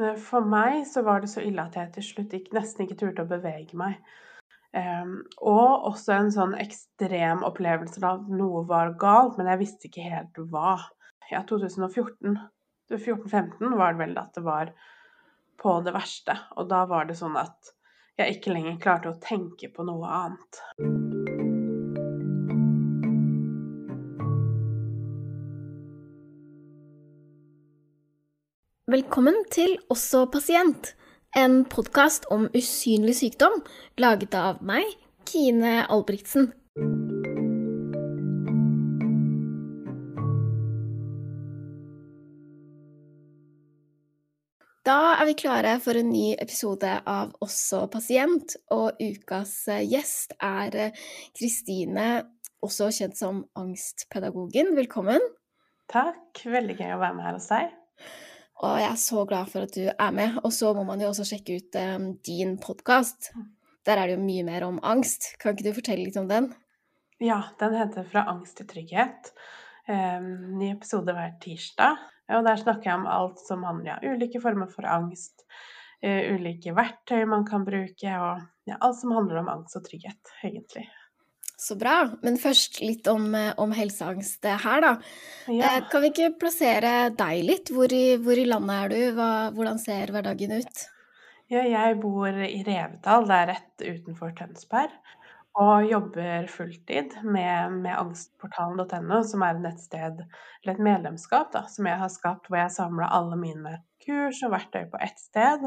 Eh, for meg så var det så ille at jeg til slutt ikke, nesten ikke turte å bevege meg. Um, og også en sånn ekstrem opplevelse av at noe var galt, men jeg visste ikke helt hva. Ja, 2014 14-15 var det vel at det var på det verste. Og da var det sånn at jeg ikke lenger klarte å tenke på noe annet. Velkommen til Også pasient, en podkast om usynlig sykdom laget av meg, Kine Albrigtsen. Da er vi klare for en ny episode av Også pasient, og ukas gjest er Kristine, også kjent som Angstpedagogen. Velkommen. Takk. Veldig gøy å være med her hos deg. Og jeg er så glad for at du er med. Og så må man jo også sjekke ut um, din podkast. Der er det jo mye mer om angst. Kan ikke du fortelle litt om den? Ja, den heter 'Fra angst til trygghet'. Um, ny episode hver tirsdag. Og der snakker jeg om alt som handler om ja, ulike former for angst. Uh, ulike verktøy man kan bruke, og ja, alt som handler om angst og trygghet, egentlig. Så bra. Men først litt om, eh, om helseangst her, da. Ja. Eh, kan vi ikke plassere deg litt? Hvor i, hvor i landet er du? Hva, hvordan ser hverdagen ut? Ja, jeg bor i Revetal, det er rett utenfor Tønsberg. Og jobber fulltid med, med angstportalen.no, som er et nettsted, eller et medlemskap, da, som jeg har skapt, hvor jeg samler alle mine kurs og verktøy på ett sted.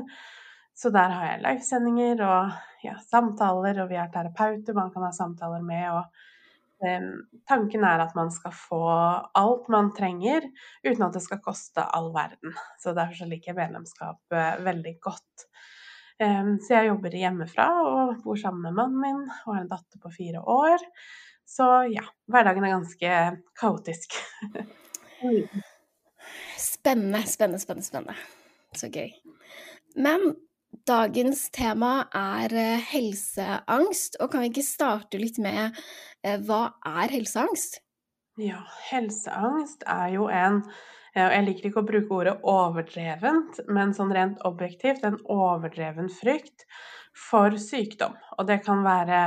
Så der har jeg livesendinger og ja, samtaler, og vi er terapeuter man kan ha samtaler med. og um, Tanken er at man skal få alt man trenger, uten at det skal koste all verden. Så derfor så liker jeg medlemskap uh, veldig godt. Um, så jeg jobber hjemmefra og bor sammen med mannen min og har en datter på fire år. Så ja, hverdagen er ganske kaotisk. spennende, spennende, spennende, spennende. Så gøy. Men Dagens tema er eh, helseangst, og kan vi ikke starte litt med eh, hva er helseangst? Ja, helseangst er jo en eh, Jeg liker ikke å bruke ordet overdrevent, men sånn rent objektivt en overdreven frykt for sykdom. Og det kan være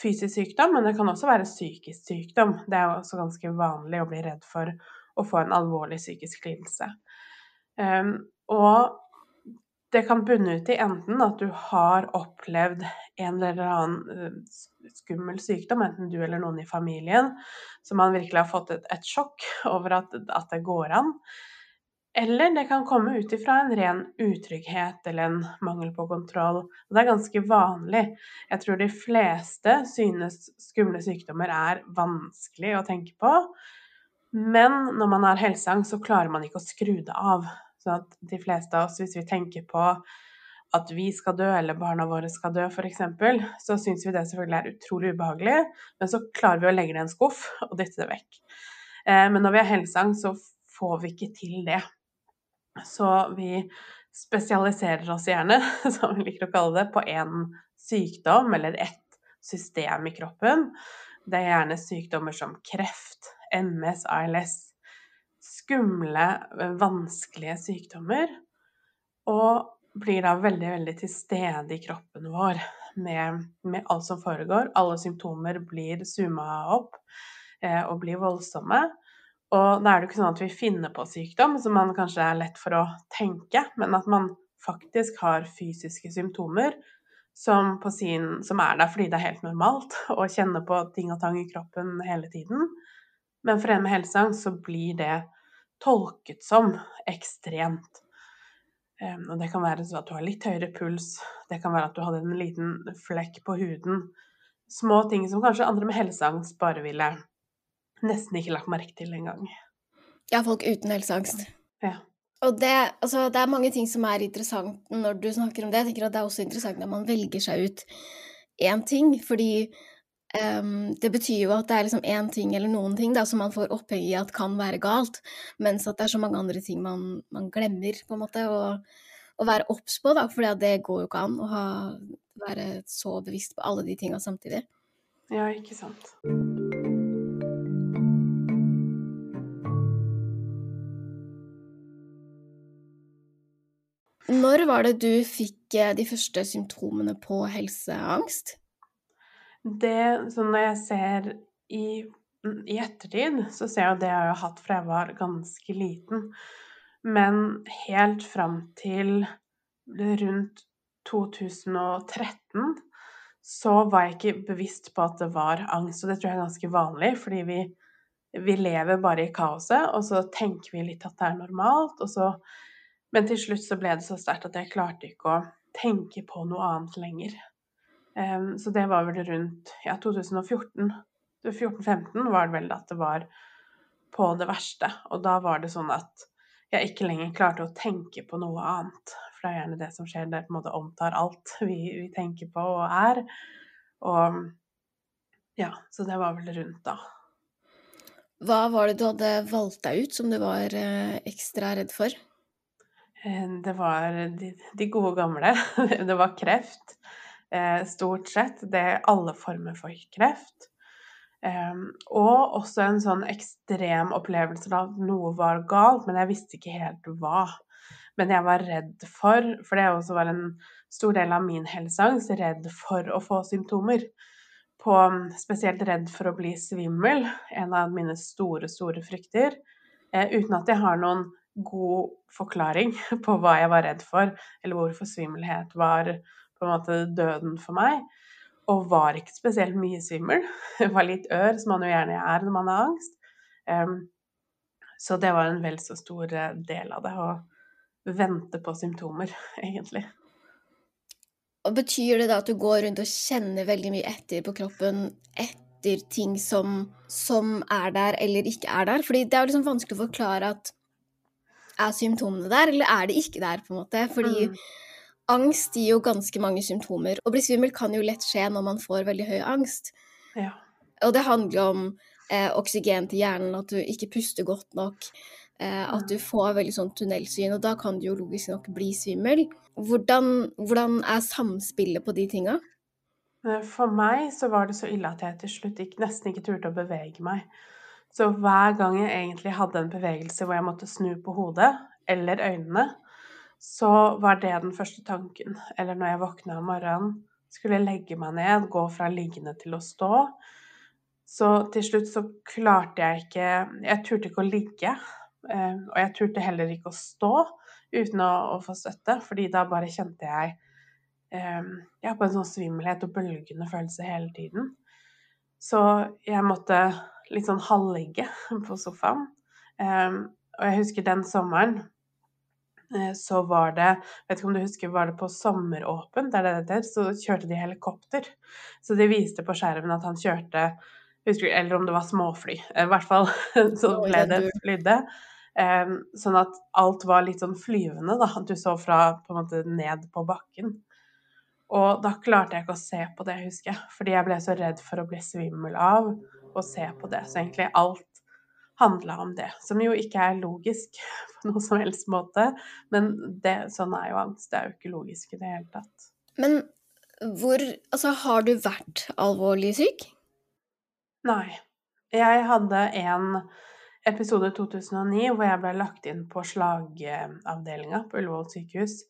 fysisk sykdom, men det kan også være psykisk sykdom. Det er også ganske vanlig å bli redd for å få en alvorlig psykisk lidelse. Um, og det kan bunne ut i enten at du har opplevd en eller annen eh, skummel sykdom, enten du eller noen i familien, så man virkelig har fått et, et sjokk over at, at, det går an. Eller det kan komme ut ifra en ren utrygghet eller en mangel på kontroll. Og det er ganske vanlig. Jeg tror de fleste synes skumle sykdommer er vanskelig å tenke på. Men når man har helseangst, så klarer man ikke å skru det av. Sånn at de fleste av oss, hvis vi tenker på at vi skal dø, eller barna våre skal dø, f.eks., så syns vi det selvfølgelig er utrolig ubehagelig, men så klarer vi å legge det i en skuff og dytte det vekk. Eh, men når vi har helseangst, så får vi ikke til det. Så vi spesialiserer oss gjerne, som vi liker å kalle det, på én sykdom eller ett system i kroppen. Det er gjerne sykdommer som kreft, MS, ALS, skumle, eh, vanskelige sykdommer. Og blir da veldig, veldig til stede i kroppen vår med, med alt som foregår. Alle symptomer blir zooma opp eh, og blir voldsomme. Og da er det ikke sånn at vi finner på sykdom, som man kanskje er lett for å tenke, men at man faktisk har fysiske symptomer som, sin, som er der fordi det er helt normalt å kjenne på ting og tang i kroppen hele tiden. Men for en med helseangst så blir det tolket som ekstremt. Og det kan være at du har litt høyere puls, det kan være at du hadde en liten flekk på huden. Små ting som kanskje andre med helseangst bare ville nesten ikke lagt merke til engang. Ja, folk uten helseangst. Ja. Og det, altså, det, er mange ting som er interessant når du snakker om det. Jeg tenker at det er også interessant når man velger seg ut én ting, fordi Um, det betyr jo at det er liksom én ting eller noen ting da, som man får oppheng i at kan være galt, mens at det er så mange andre ting man, man glemmer, på en måte, å være obs på, da, for det går jo ikke an å ha, være så bevisst på alle de tinga samtidig. Ja, ikke sant. Når var det du fikk eh, de første symptomene på helseangst? Det som jeg ser i, i ettertid, så ser jeg jo det jeg har hatt fra jeg var ganske liten. Men helt fram til rundt 2013 så var jeg ikke bevisst på at det var angst, og det tror jeg er ganske vanlig, fordi vi vi lever bare i kaoset, og så tenker vi litt at det er normalt, så Men til slutt så ble det så sterkt at jeg klarte ikke å tenke på noe annet lenger. Um, så det var vel rundt ja, 2014. 2014-2015 var det vel at det var på det verste. Og da var det sånn at jeg ikke lenger klarte å tenke på noe annet. For det er gjerne det som skjer, det på en måte omtar alt vi, vi tenker på og er. Og ja, så det var vel rundt da. Hva var det du hadde valgt deg ut som du var eh, ekstra redd for? Eh, det var de, de gode gamle. Det var kreft, stort sett. Det er alle former for kreft. Og også en sånn ekstrem opplevelse av at noe var galt, men jeg visste ikke helt hva. Men jeg var redd for, for det også var en stor del av min helseangst, redd for å få symptomer på spesielt redd for å bli svimmel, en av mine store, store frykter, eh, uten at jeg har noen god forklaring på hva jeg var redd for, eller hvorfor svimmelhet var på en måte døden for meg. Og var ikke spesielt mye svimmel. Jeg var litt ør, som man jo gjerne er når man har angst. Um, så det var en vel så stor del av det, å vente på symptomer, egentlig. Og betyr det da at du går rundt og kjenner veldig mye etter på kroppen etter ting som, som er der eller ikke er der? Fordi det er jo liksom vanskelig å forklare at er symptomene der, eller er de ikke der, på en måte? Fordi mm. Angst gir jo ganske mange symptomer. Å bli svimmel kan jo lett skje når man får veldig høy angst. Ja. Og det handler om eh, oksygen til hjernen, at du ikke puster godt nok. Eh, at du mm. får veldig sånn tunnelsyn, og da kan du jo logisk nok bli svimmel. Hvordan, hvordan er samspillet på de tinga? Eh, for meg så var det så ille at jeg til slutt ikke, nesten ikke turte å bevege meg. Så hver gang jeg egentlig hadde en bevegelse hvor jeg måtte snu på hodet eller øynene, så var det den første tanken. Eller når jeg våkna om morgenen, skulle jeg legge meg ned, gå fra liggende til å stå. Så til slutt så klarte jeg ikke Jeg turte ikke å ligge. Eh, og jeg turte heller ikke å stå uten å, å få støtte, fordi da bare kjente jeg jeg ja, på en sånn svimmelhet og bølgende følelse hele tiden. Så jeg måtte litt sånn halvligge på sofaen. Eh, og jeg husker den sommeren så var det Vet ikke om du husker, var det på Sommeråpen, der det heter, så kjørte de helikopter. Så de viste på skjermen at han kjørte husker, Eller om det var småfly. I hvert fall så ble det flydde. Um, sånn at alt var litt sånn flyvende, da. Du så fra på en måte ned på bakken. Og da klarte jeg ikke å se på det, husker jeg. Fordi jeg ble så redd for å bli svimmel av å se på det. Så egentlig alt handla om det. Som jo ikke er logisk på noen som helst måte. Men det, sånn er jo angst. Det er jo ikke logisk i det hele tatt. Men hvor Altså, har du vært alvorlig syk? Nei. Jeg hadde en episode 2009 hvor jeg ble lagt inn på slagavdelinga på Ullevål sykehus.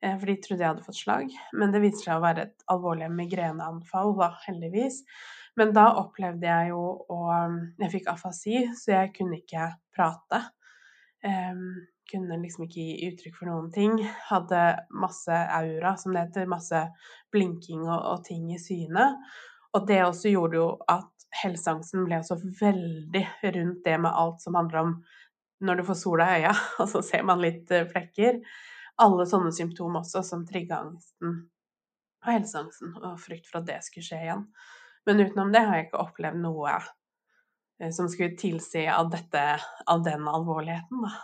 Eh, for de trodde jeg hadde fått slag. Men det viser seg å være et alvorlig migreneanfall, da, heldigvis. Men da opplevde jeg jo å Jeg fikk afasi, så jeg kunne ikke prate. Um, kunne liksom ikke gi uttrykk for noen ting. Hadde masse aura, som det heter. Masse blinking og, og ting i syne. Og det også gjorde jo at helseangsten ble også veldig rundt det med alt som handler om når du får sola i øya, og så ser man litt eh, flekker. Alle sånne symptomer også som trigga angsten og helseangsten, og frykt for at det skulle skje igjen. Men utenom det har jeg ikke opplevd noe eh, som skulle tilsi av, dette, av den alvorligheten, da.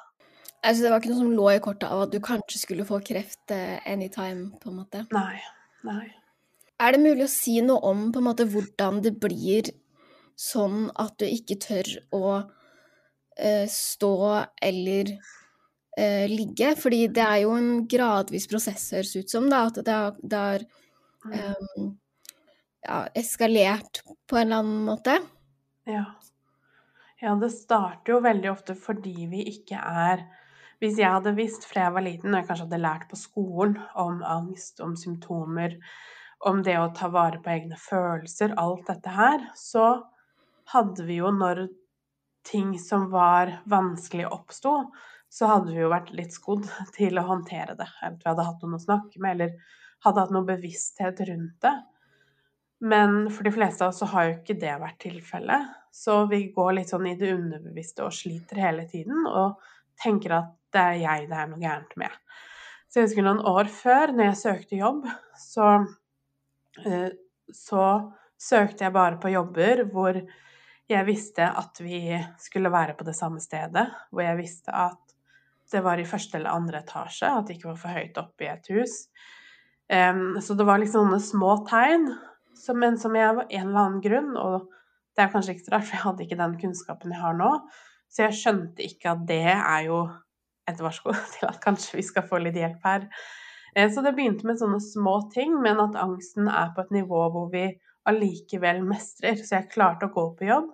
Altså, det var ikke noe som lå i kortet av at du kanskje skulle få kreft eh, anytime, på en måte? Nei. Nei. Er det mulig å si noe om på en måte hvordan det blir sånn at du ikke tør å uh, stå eller uh, ligge. Fordi det er jo en gradvis prosess, høres ut som, da, at det har, det har um, ja, eskalert på en eller annen måte. Ja. ja, det starter jo veldig ofte fordi vi ikke er hvis jeg hadde visst fra jeg var liten, og jeg kanskje hadde lært på skolen om angst, om symptomer, om det å ta vare på egne følelser, alt dette her, så hadde vi jo når ting som var vanskelig oppsto, så hadde vi jo vært litt skodd til å håndtere det. Eller vi hadde hatt noen å snakke med, eller hadde hatt noe bevissthet rundt det. Men for de fleste av oss så har jo ikke det vært tilfellet. Så vi går litt sånn i det underbevisste og sliter hele tiden, og tenker at det er jeg det er noe gærent med. Så jeg husker noen år før, når jeg søkte jobb, så, eh, så søkte jeg bare på jobber hvor jeg visste at vi skulle være på det samme stedet, hvor jeg visste at det var i første eller andre etasje, at det ikke var for høyt oppe i et hus. så det var liksom sånne små tegn, men som jeg av en eller annen grunn, og det er kanskje ikke så rart, for jeg hadde ikke den kunnskapen jeg har nå, så jeg skjønte ikke at det er jo et varsko til at kanskje vi skal få litt hjelp her. Eh, så det begynte med sånne små ting, men at angsten er på et nivå hvor vi allikevel mestrer. Så jeg klarte å gå på jobb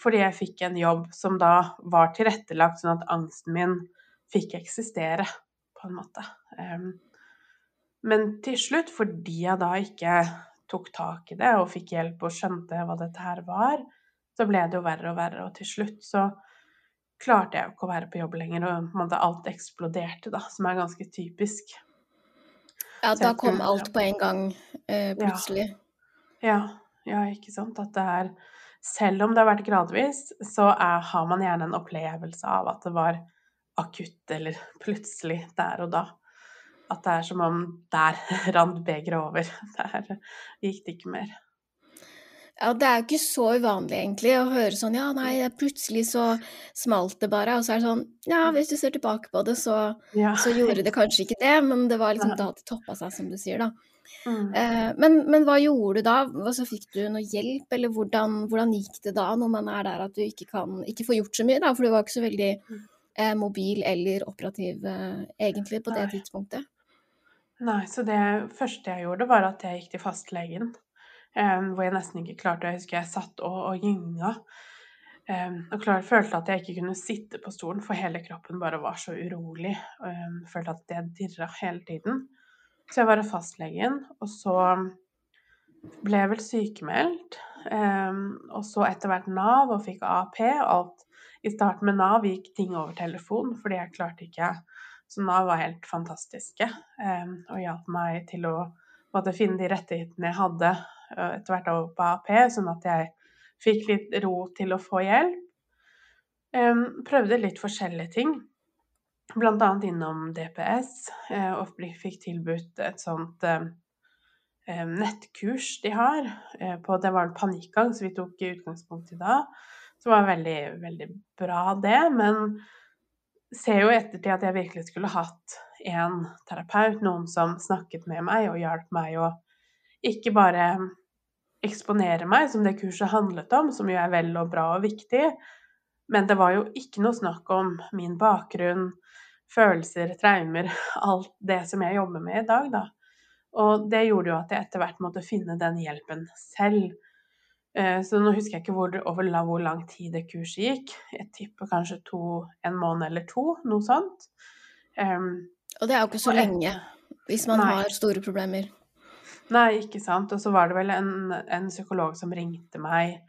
fordi jeg fikk en jobb som da var tilrettelagt sånn at angsten min fikk eksistere, på en måte. Men til slutt, fordi jeg da ikke tok tak i det og fikk hjelp og skjønte hva dette her var, så ble det jo verre og verre. Og til slutt så klarte jeg jo ikke å være på jobb lenger, og alt eksploderte, da, som er ganske typisk. Ja, da kom alt på en gang, eh, plutselig. Ja. ja. ja, ikke sant. At det er Selv om det har vært gradvis, så er, har man gjerne en opplevelse av at det var akutt eller plutselig der og da. At det er som om der rant begeret over. Der gikk det ikke mer. Ja, det er jo ikke så uvanlig egentlig å høre sånn ja, nei, plutselig så smalt det bare, og så er det sånn ja, hvis du ser tilbake på det, så, ja. så gjorde det kanskje ikke det, men det var liksom da det toppa seg, som du sier, da. Mm. Eh, men, men, hva gjorde du da? Altså, fikk du noe hjelp, eller hvordan, hvordan, gikk det da, når man er der at du ikke kan ikke får gjort så mye, da, for du var ikke så veldig mm. eh, mobil eller operativ eh, egentlig på det tidspunktet? Nei, så det første jeg gjorde, var at jeg gikk til fastlegen. Um, hvor jeg nesten ikke klarte Jeg husker jeg satt og, og gynga. Um, og klar, følte at jeg ikke kunne sitte på stolen, for hele kroppen bare var så urolig. Um, følte at det dirra hele tiden. Så jeg var hos fastlegen, og så ble jeg vel sykemeldt. og så etter hvert Nav og fikk AAP. Alt i starten med Nav gikk ting over telefon, fordi jeg klarte ikke Så da var helt fantastiske og hjalp meg til å måtte finne de rettighetene jeg hadde etter hvert over på AP, sånn at jeg fikk litt ro til å få hjelp. Prøvde litt forskjellige ting, bl.a. innom DPS, og fikk tilbudt et sånt nettkurs de har. På, det var en panikkgang, så vi tok utgangspunkt i da. Det var veldig, veldig bra, det. Men ser jo i ettertid at jeg virkelig skulle hatt en terapeut, noen som snakket med meg og hjalp meg å ikke bare eksponere meg, som det kurset handlet om, som jo er vel og bra og viktig, men det var jo ikke noe snakk om min bakgrunn, følelser, traumer, alt det som jeg jobber med i dag, da. Og det gjorde jo at jeg etter hvert måtte finne den hjelpen selv. Eh, så nå husker jeg ikke hvor, over hvor lang tid det kurset gikk. Jeg tipper kanskje to, en måned eller to, noe sånt. Um, og det er jo ikke så lenge hvis man nei. har store problemer. Nei, ikke sant. Og så var det vel en, en psykolog som ringte meg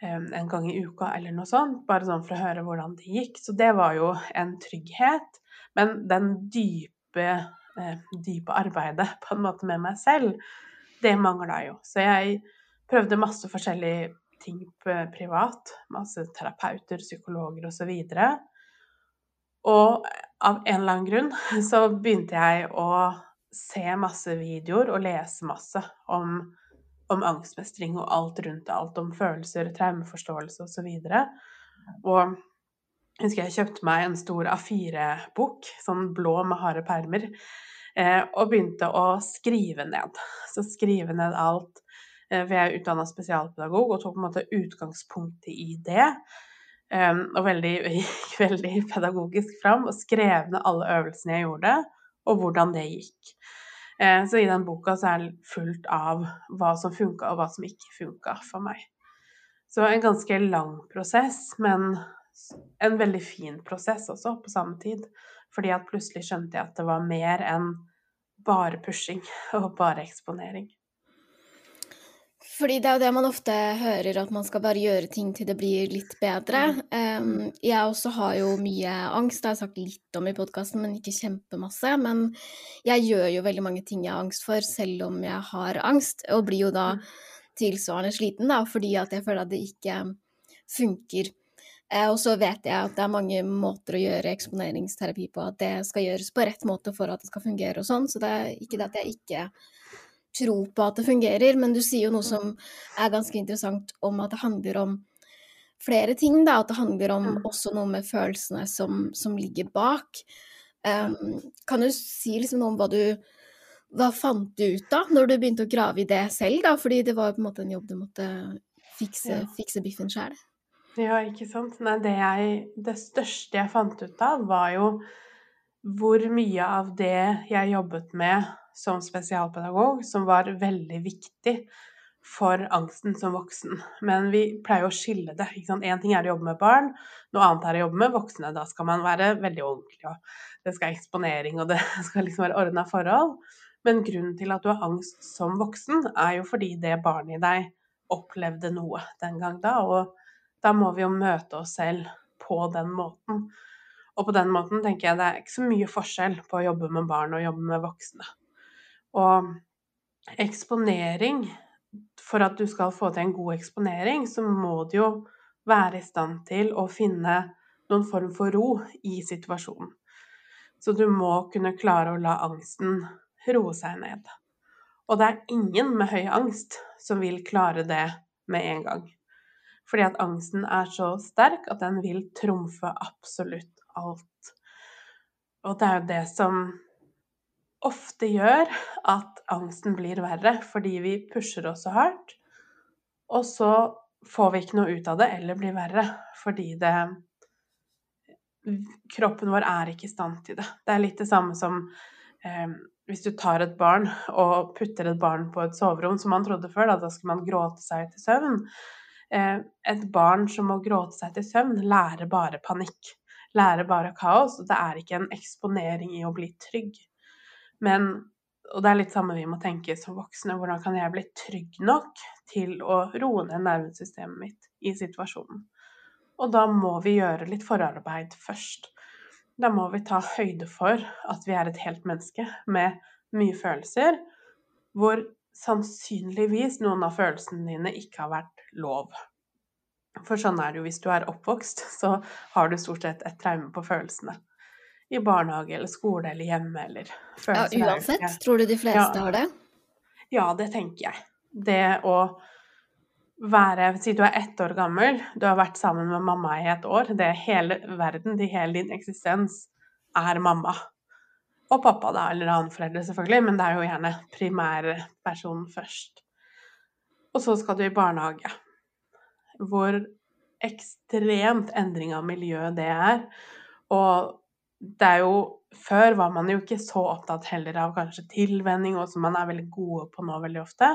um, en gang i uka eller noe sånt, bare sånn for å høre hvordan det gikk. Så det var jo en trygghet. Men den dype, uh, dype arbeidet på en måte med meg selv, det mangla jo. Så jeg prøvde masse forskjellige ting privat. Masse terapeuter, psykologer osv. Og, så og av en eller annen grunn så begynte jeg å se masse videoer og lese masse om, om angstmestring og alt rundt. Alt om følelser, traumeforståelse osv. Og, og jeg husker jeg kjøpte meg en stor A4-bok, sånn blå med harde permer, eh, og begynte å skrive ned. Så skrive ned alt. Eh, for jeg er utdanna spesialpedagog og tok på en måte utgangspunktet i det. Og veldig, veldig pedagogisk fram, og skrev ned alle øvelsene jeg gjorde og hvordan det gikk. Eh, så i den boka så er det fullt av hva som funka og hva som ikke funka for meg. Så en ganske lang prosess, men en veldig fin prosess også, på samme tid. Fordi at plutselig skjønte jeg at det var mer enn bare pushing og bare eksponering. Fordi det er jo det man ofte hører, at man skal bare gjøre ting til det blir litt bedre. Um, jeg også har jo mye angst, det har jeg sagt litt om i podkasten, men ikke kjempemasse. Men jeg gjør jo veldig mange ting jeg har angst for, selv om jeg har angst, og blir jo da mm. tilsvarende sliten, da, fordi at jeg føler at det ikke funker. Eh, og så vet jeg at det er mange måter å gjøre eksponeringsterapi på, at det skal gjøres på rett måte for at det skal fungere og sånn, så det er ikke det at jeg ikke tro på at det fungerer, men du sier jo noe som er ganske interessant om at det handler om flere ting, da. At det handler om også noe med følelsene som, som ligger bak. Um, kan du si liksom noe om hva du hva fant du ut da, når du begynte å grave i det selv, da? Fordi det var jo på en måte en jobb du måtte fikse, fikse biffen sjæl. Ja, ikke sant. Nei, det jeg Det største jeg fant ut av, var jo hvor mye av det jeg jobbet med som spesialpedagog som var veldig viktig for angsten som voksen. Men vi pleier å skille det. Én ting er å jobbe med barn, noe annet er å jobbe med voksne. Da skal man være veldig ordentlig, og det skal eksponering, og det skal liksom være ordna forhold. Men grunnen til at du har angst som voksen, er jo fordi det barnet i deg opplevde noe den gang da, og da må vi jo møte oss selv på den måten. Og på den måten tenker jeg det er ikke så mye forskjell på å jobbe med barn og jobbe med voksne. Og eksponering For at du skal få til en god eksponering, så må du jo være i stand til å finne noen form for ro i situasjonen. Så du må kunne klare å la angsten roe seg ned. Og det er ingen med høy angst som vil klare det med en gang. Fordi at angsten er så sterk at den vil trumfe absolutt alt. Og det er jo det som ofte gjør at angsten blir verre, fordi vi pusher oss så hardt, og så får vi ikke noe ut av det, eller blir verre, fordi det Kroppen vår er ikke i stand til det. Det er litt det samme som eh, hvis du tar et barn og putter et barn på et soverom, som man trodde før, da, da skal man gråte seg til søvn. Eh, et barn som må gråte seg til søvn, lærer bare panikk. Lærer bare kaos. Det er ikke en eksponering i å bli trygg. Men og det er litt samme vi må tenke som voksne. Hvordan kan jeg bli trygg nok til å roe ned nervesystemet mitt i situasjonen? Og da må vi gjøre litt forarbeid først. Da må vi ta høyde for at vi er et helt menneske med mye følelser, hvor sannsynligvis noen av følelsene dine ikke har vært lov. For sånn er det jo hvis du er oppvokst, så har du stort sett et traume på følelsene i barnehage eller skole eller hjemme eller Ja, uansett. Tror du de fleste ja. har det? Ja, det tenker jeg. Det å være Si du er ett år gammel, du har vært sammen med mamma i et år. Det er hele verden, det hele din eksistens, er mamma. Og pappa, da, eller annen foreldre, selvfølgelig, men det er jo gjerne primærpersonen først. Og så skal du i barnehage, hvor ekstremt endring av miljø det er. Og det er jo Før var man jo ikke så opptatt heller av kanskje tilvenning, og som man er veldig gode på nå veldig ofte.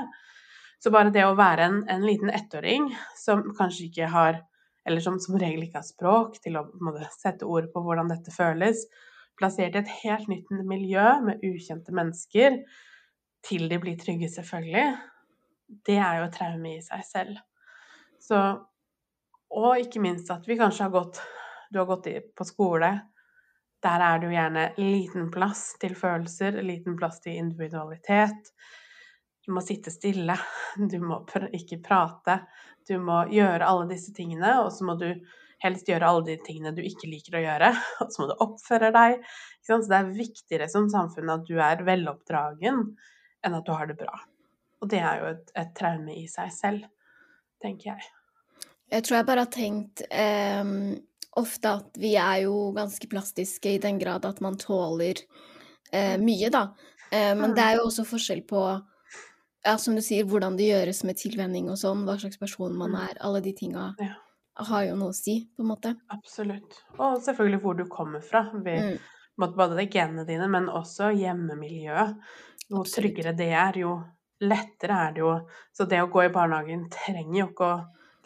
Så bare det å være en, en liten ettåring som kanskje ikke har Eller som som regel ikke har språk til å måtte, sette ord på hvordan dette føles, plassert i et helt nytt miljø med ukjente mennesker, til de blir trygge, selvfølgelig, det er jo et traume i seg selv. Så Og ikke minst at vi kanskje har gått Du har gått på skole der er det jo gjerne liten plass til følelser, liten plass til individualitet. Du må sitte stille, du må ikke prate, du må gjøre alle disse tingene, og så må du helst gjøre alle de tingene du ikke liker å gjøre, og så må du oppføre deg. Så det er viktigere som samfunn at du er veloppdragen, enn at du har det bra. Og det er jo et, et traume i seg selv, tenker jeg. Jeg tror jeg bare har tenkt um ofte at vi er jo ganske plastiske i den grad at man tåler eh, mye, da. Eh, men det er jo også forskjell på, ja, som du sier, hvordan det gjøres med tilvenning og sånn, hva slags person man mm. er. Alle de tinga ja. har jo noe å si, på en måte. Absolutt. Og selvfølgelig hvor du kommer fra. Vi, mm. Både det genene dine, men også hjemmemiljøet. Jo tryggere det er, jo lettere er det jo. Så det å gå i barnehagen trenger jo ikke å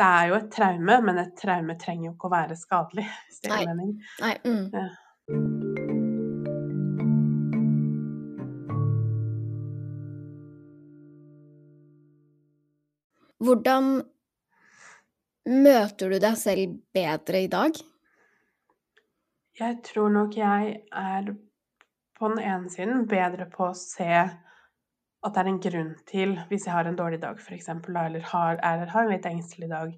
det er jo et traume, men et traume trenger jo ikke å være skadelig, hvis det Nei. gir mening. Nei. Mm. Ja. Hvordan møter du deg selv bedre i dag? Jeg tror nok jeg er på den ene siden bedre på å se at det er en grunn til Hvis jeg har en dårlig dag, eksempel, da, eller har, er, har en litt engstelig dag,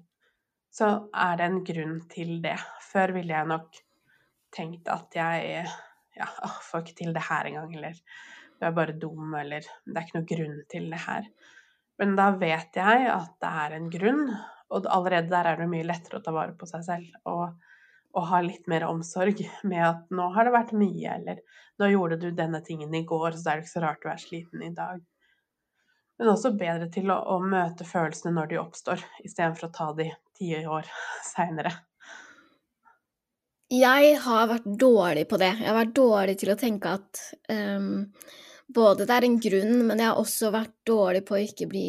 så er det en grunn til det. Før ville jeg nok tenkt at jeg Ja, får ikke til det her engang, eller du er bare dum, eller det er ikke noe grunn til det her. Men da vet jeg at det er en grunn, og allerede der er det mye lettere å ta vare på seg selv. Og, og ha litt mer omsorg med at nå har det vært mye, eller nå gjorde du denne tingen i går, så det er ikke så rart du er sliten i dag. Men også bedre til å, å møte følelsene når de oppstår, istedenfor å ta de ti år seinere. Jeg har vært dårlig på det. Jeg har vært dårlig til å tenke at um, både det er en grunn, men jeg har også vært dårlig på å ikke bli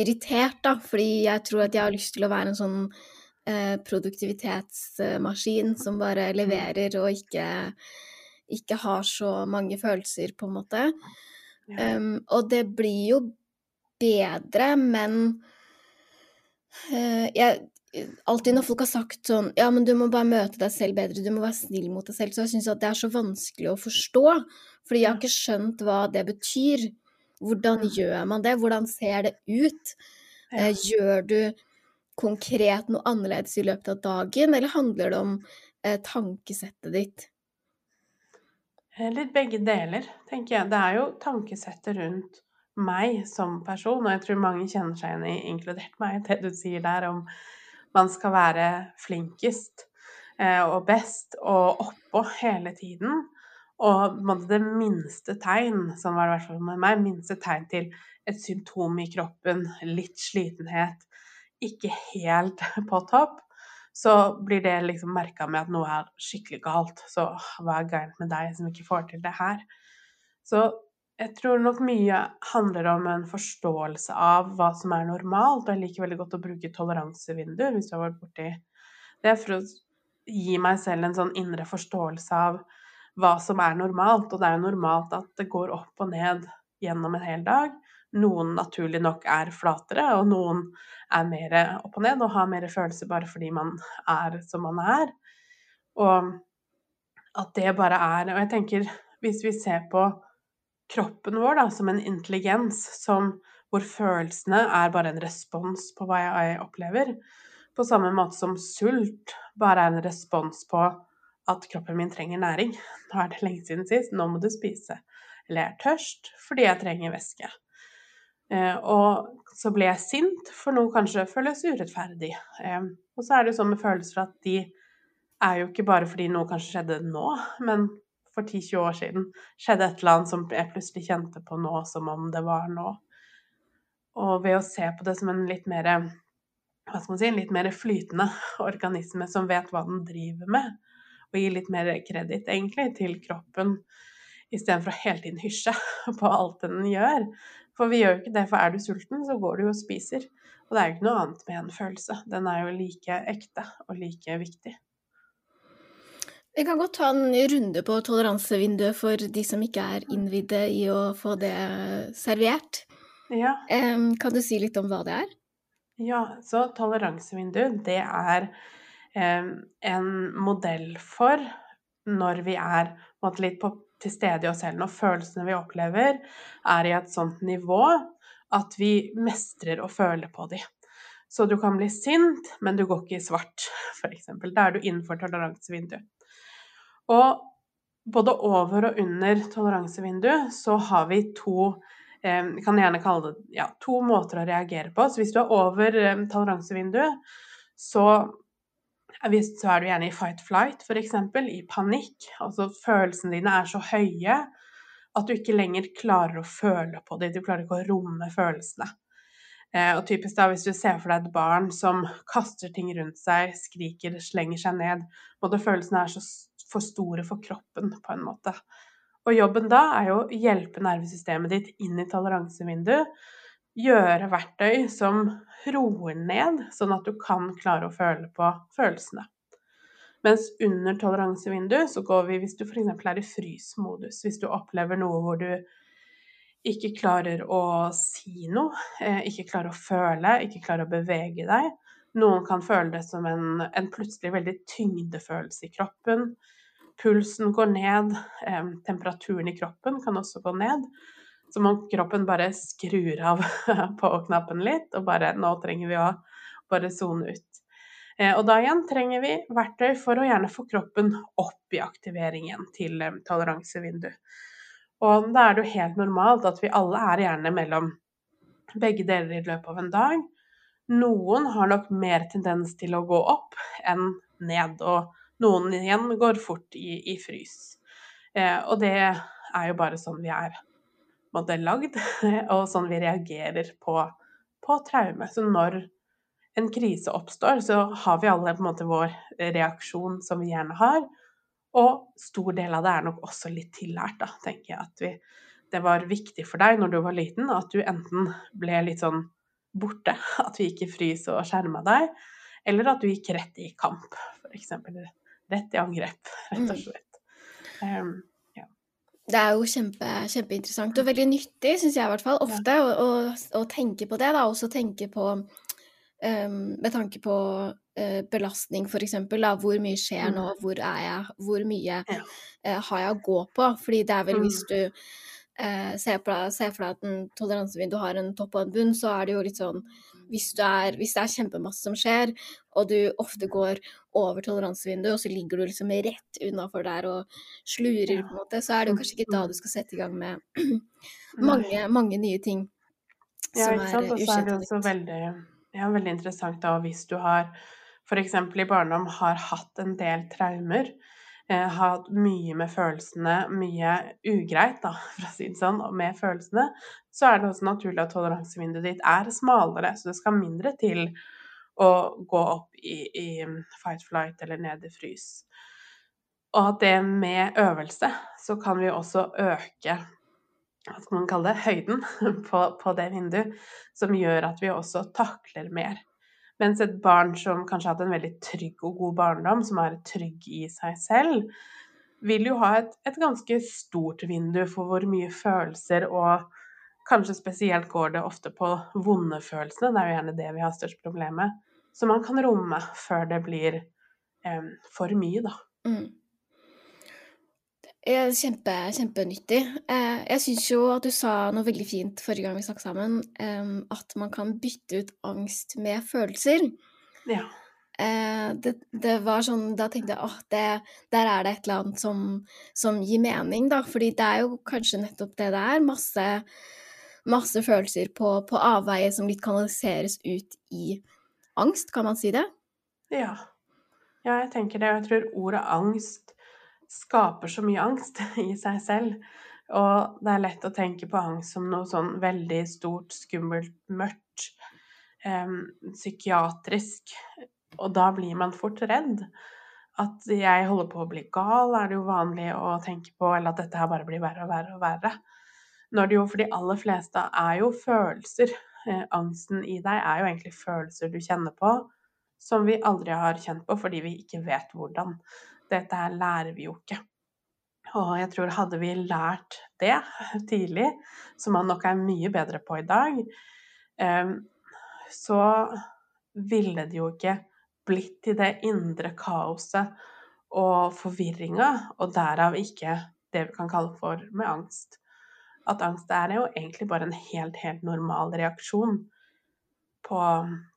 irritert, da. Fordi jeg tror at jeg har lyst til å være en sånn eh, produktivitetsmaskin som bare leverer og ikke, ikke har så mange følelser, på en måte. Ja. Um, og det blir jo bedre, men uh, jeg Alltid når folk har sagt sånn Ja, men du må bare møte deg selv bedre, du må være snill mot deg selv, så jeg syns at det er så vanskelig å forstå. Fordi jeg har ikke skjønt hva det betyr. Hvordan gjør man det? Hvordan ser det ut? Ja. Eh, gjør du konkret noe annerledes i løpet av dagen, eller handler det om uh, tankesettet ditt? Eh, Litt begge deler, tenker jeg. Det er jo tankesettet rundt meg som person, og jeg tror mange kjenner seg igjen i, inkludert meg, det du sier der om man skal være flinkest eh, og best og oppå hele tiden. Og det minste tegn, som var det i hvert fall med meg, minste tegn til et symptom i kroppen, litt slitenhet, ikke helt på topp, så blir det liksom merka med at noe er skikkelig galt. Så hva er gærent med deg som ikke får til det her? Så jeg tror nok mye handler om en forståelse av hva som er normalt. Og jeg liker veldig godt å bruke toleransevindu, hvis du har vært borti det, er for å gi meg selv en sånn indre forståelse av hva som er normalt. Og det er jo normalt at det går opp og ned gjennom en hel dag. Noen naturlig nok er flatere, og noen er mer opp og ned og har mer følelser bare fordi man er som man er. Og at det bare er Og jeg tenker, hvis vi ser på kroppen vår da, som en intelligens, som, hvor følelsene er bare en respons på hva jeg opplever, på samme måte som sult bare er en respons på at kroppen min trenger næring. Nå er det lenge siden sist, nå må du spise. Eller jeg er tørst fordi jeg trenger væske. Eh, og så blir jeg sint, for noe kanskje føles urettferdig. Eh, og så er det jo sånn med følelser at de er jo ikke bare fordi noe kanskje skjedde nå, men for 10-20 år siden skjedde et eller annet som jeg plutselig kjente på nå som om det var nå. Og ved å se på det som en litt mer hva skal man si, en litt mer flytende organisme som vet hva den driver med, og gir litt mer kreditt egentlig til kroppen, istedenfor å hele tiden hysje på alt den gjør. For vi gjør jo ikke det, for er du sulten, så går du jo og spiser. Og det er jo ikke noe annet med en følelse. Den er jo like ekte og like viktig. Vi kan godt ta en runde på toleransevinduet for de som ikke er innvidde i å få det servert. Ja. Kan du si litt om hva det er? Ja, så toleransevindu, det er en modell for når vi er på litt på, til stede i oss selv, når følelsene vi opplever, er i et sånt nivå at vi mestrer å føle på de. Så du kan bli sint, men du går ikke i svart, f.eks. Da er du innenfor toleransevinduet. Og både over og under toleransevinduet så har vi to eh, Vi kan gjerne kalle det ja, to måter å reagere på. Så hvis du er over eh, toleransevinduet, så, vi- så er du gjerne i fight-flight, f.eks. I panikk. Altså følelsene dine er så høye at du ikke lenger klarer å føle på dem. Du klarer ikke å romme følelsene. Eh, og typisk da, hvis du ser for deg et barn som kaster ting rundt seg, skriker, slenger seg ned, både følelsene er så for store for kroppen, på en måte. Og jobben da er jo å hjelpe nervesystemet ditt inn i toleransevinduet, gjøre verktøy som roer ned, sånn at du kan klare å føle på følelsene. Mens under toleransevinduet så går vi hvis du f.eks. er i frysmodus, hvis du opplever noe hvor du ikke klarer å si noe, eh, ikke klarer å føle, ikke klarer å bevege deg. Noen kan føle det som en, en plutselig veldig tyngdefølelse i kroppen. Pulsen går ned, eh, temperaturen i kroppen kan også gå ned. Som om kroppen bare skrur av på-knappen litt, og bare Nå trenger vi å bare sone ut. Eh, og da igjen trenger vi verktøy for å gjerne få kroppen opp i aktiveringen til eh, toleransevindu. Og da er det jo helt normalt at vi alle er gjerne mellom begge deler i løpet av en dag. Noen har nok mer tendens til å gå opp enn ned, og noen igjen går fort i, i frys. Eh, og det er jo bare sånn vi er måte, lagd, og sånn vi reagerer på, på traume. Så når en krise oppstår, så har vi alle på en måte vår reaksjon som vi gjerne har. Og stor del av det er nok også litt tillært, da, tenker jeg. At vi, det var viktig for deg når du var liten, at du enten ble litt sånn borte, at du gikk i frys og skjerma deg, eller at du gikk rett i kamp, f.eks. Rett i angrep, rett og mm. slett. Um. Det er jo kjempe, kjempeinteressant og veldig nyttig, syns jeg i hvert fall, ofte, å, å, tenke på det. da, Også tenke på um, med tanke på uh, belastning, f.eks. Hvor mye skjer nå, mm. hvor er jeg, hvor mye uh, har jeg å gå på? Fordi det er vel hvis mm. du uh, ser, på, ser, for deg at en toleransevindu har en topp og en bunn, så er det jo litt sånn hvis, er, hvis, det er kjempemasse som skjer, og du ofte går over toleransevinduet, og så ligger du liksom rett unnafor der og slurer, på en måte, så er det jo kanskje ikke da du skal sette i gang med mange, mange nye ting som ja, er ukjent og veldig, Ja, veldig interessant da hvis du har f.eks. i barndom har hatt en del traumer, eh, hatt mye med følelsene, mye ugreit, da, for å si det sånn, med følelsene, så er det også naturlig at toleransevinduet ditt er smalere, så det skal mindre til å gå opp i, i fight flight eller ned i frys. Og at det med øvelse så kan vi også øke hva skal man kalle det, høyden på, på, det vinduet, som gjør at vi også takler mer. Mens et barn som kanskje har hatt en veldig trygg og god barndom, som er trygg i seg selv, vil jo ha et, et ganske stort vindu for hvor mye følelser og Kanskje spesielt går det ofte på vonde følelsene, det er jo gjerne det vi har størst problem med. Så man kan romme før det blir eh, for mye, da. Mm. Kjempe, kjempenyttig. Eh, jeg syns jo at du sa noe veldig fint forrige gang vi snakket sammen, at man kan bytte ut angst med følelser. Ja. Eh, det, det var sånn Da tenkte jeg at der er det et eller annet som, som, gir mening, da. Fordi det er jo kanskje nettopp det det er. Masse, masse følelser på, på avveie som litt kanaliseres ut i angst, kan man si det? Ja. Ja, jeg tenker det. Jeg tror ordet angst skaper så mye angst i seg selv. Og det er lett å tenke på angst som noe sånn veldig stort, skummelt, mørkt, eh, psykiatrisk. Og da blir man fort redd. At jeg holder på å bli gal, er det jo vanlig å tenke på, eller at dette her bare blir verre og verre og verre. Når det jo for de aller fleste er jo følelser. Eh, angsten i deg er jo egentlig følelser du kjenner på som vi aldri har kjent på fordi vi ikke vet hvordan. Dette her lærer vi jo ikke. Og jeg tror hadde vi lært det tidlig, som man nok er mye bedre på i dag, ehm, så ville det jo ikke blitt til det indre kaoset og forvirringa, og derav ikke det vi kan kalle for med angst. At angst er jo egentlig bare en helt, helt normal reaksjon på,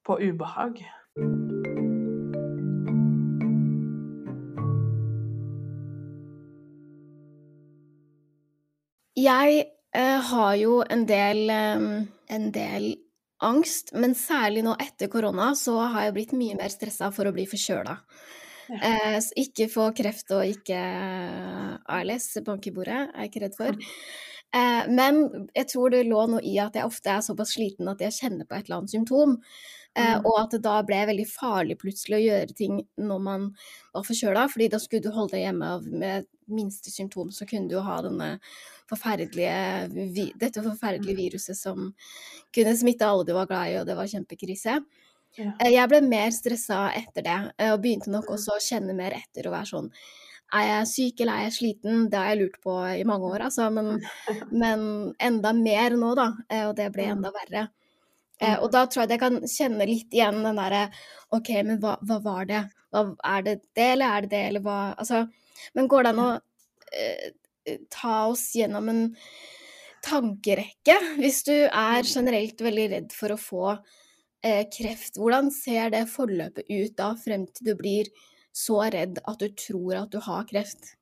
på ubehag. Jeg eh, har jo en del, eh, en del angst, men særlig nå etter korona så har jeg blitt mye mer stressa for å bli forkjøla. Ja. Eh, ikke få kreft og ikke ALS, bank i bordet, er jeg ikke redd for. Eh, men jeg tror det lå noe i at jeg ofte er såpass sliten at jeg kjenner på et eller annet symptom. Eh, Mm. og at det da ble veldig farlig plutselig å gjøre ting når man var forkjøla, fordi da skulle du holde deg hjemme av med minste symptom, så kunne du jo ha forferdelige, dette forferdelige viruset som kunne smitte alle du var glad i, og det var kjempekrise. Ja. Eh, Jeg ble mer stressa etter det, eh, og begynte nok også å kjenne mer etter og være sånn Er jeg syk eller er jeg sliten? Det har jeg lurt på i mange år, altså, men, men enda mer nå, da. Og det ble Mm. enda verre. Eh, og da tror jeg at jeg kan kjenne litt igjen den derre OK, men hva, hva var det? Hva, er det det, eller er det det, eller hva Altså, men går det an å eh, ta oss gjennom en tankerekke? Hvis du er generelt veldig redd for å få eh, kreft, hvordan ser det forløpet ut da, frem til du blir så redd at du tror at du har kreft?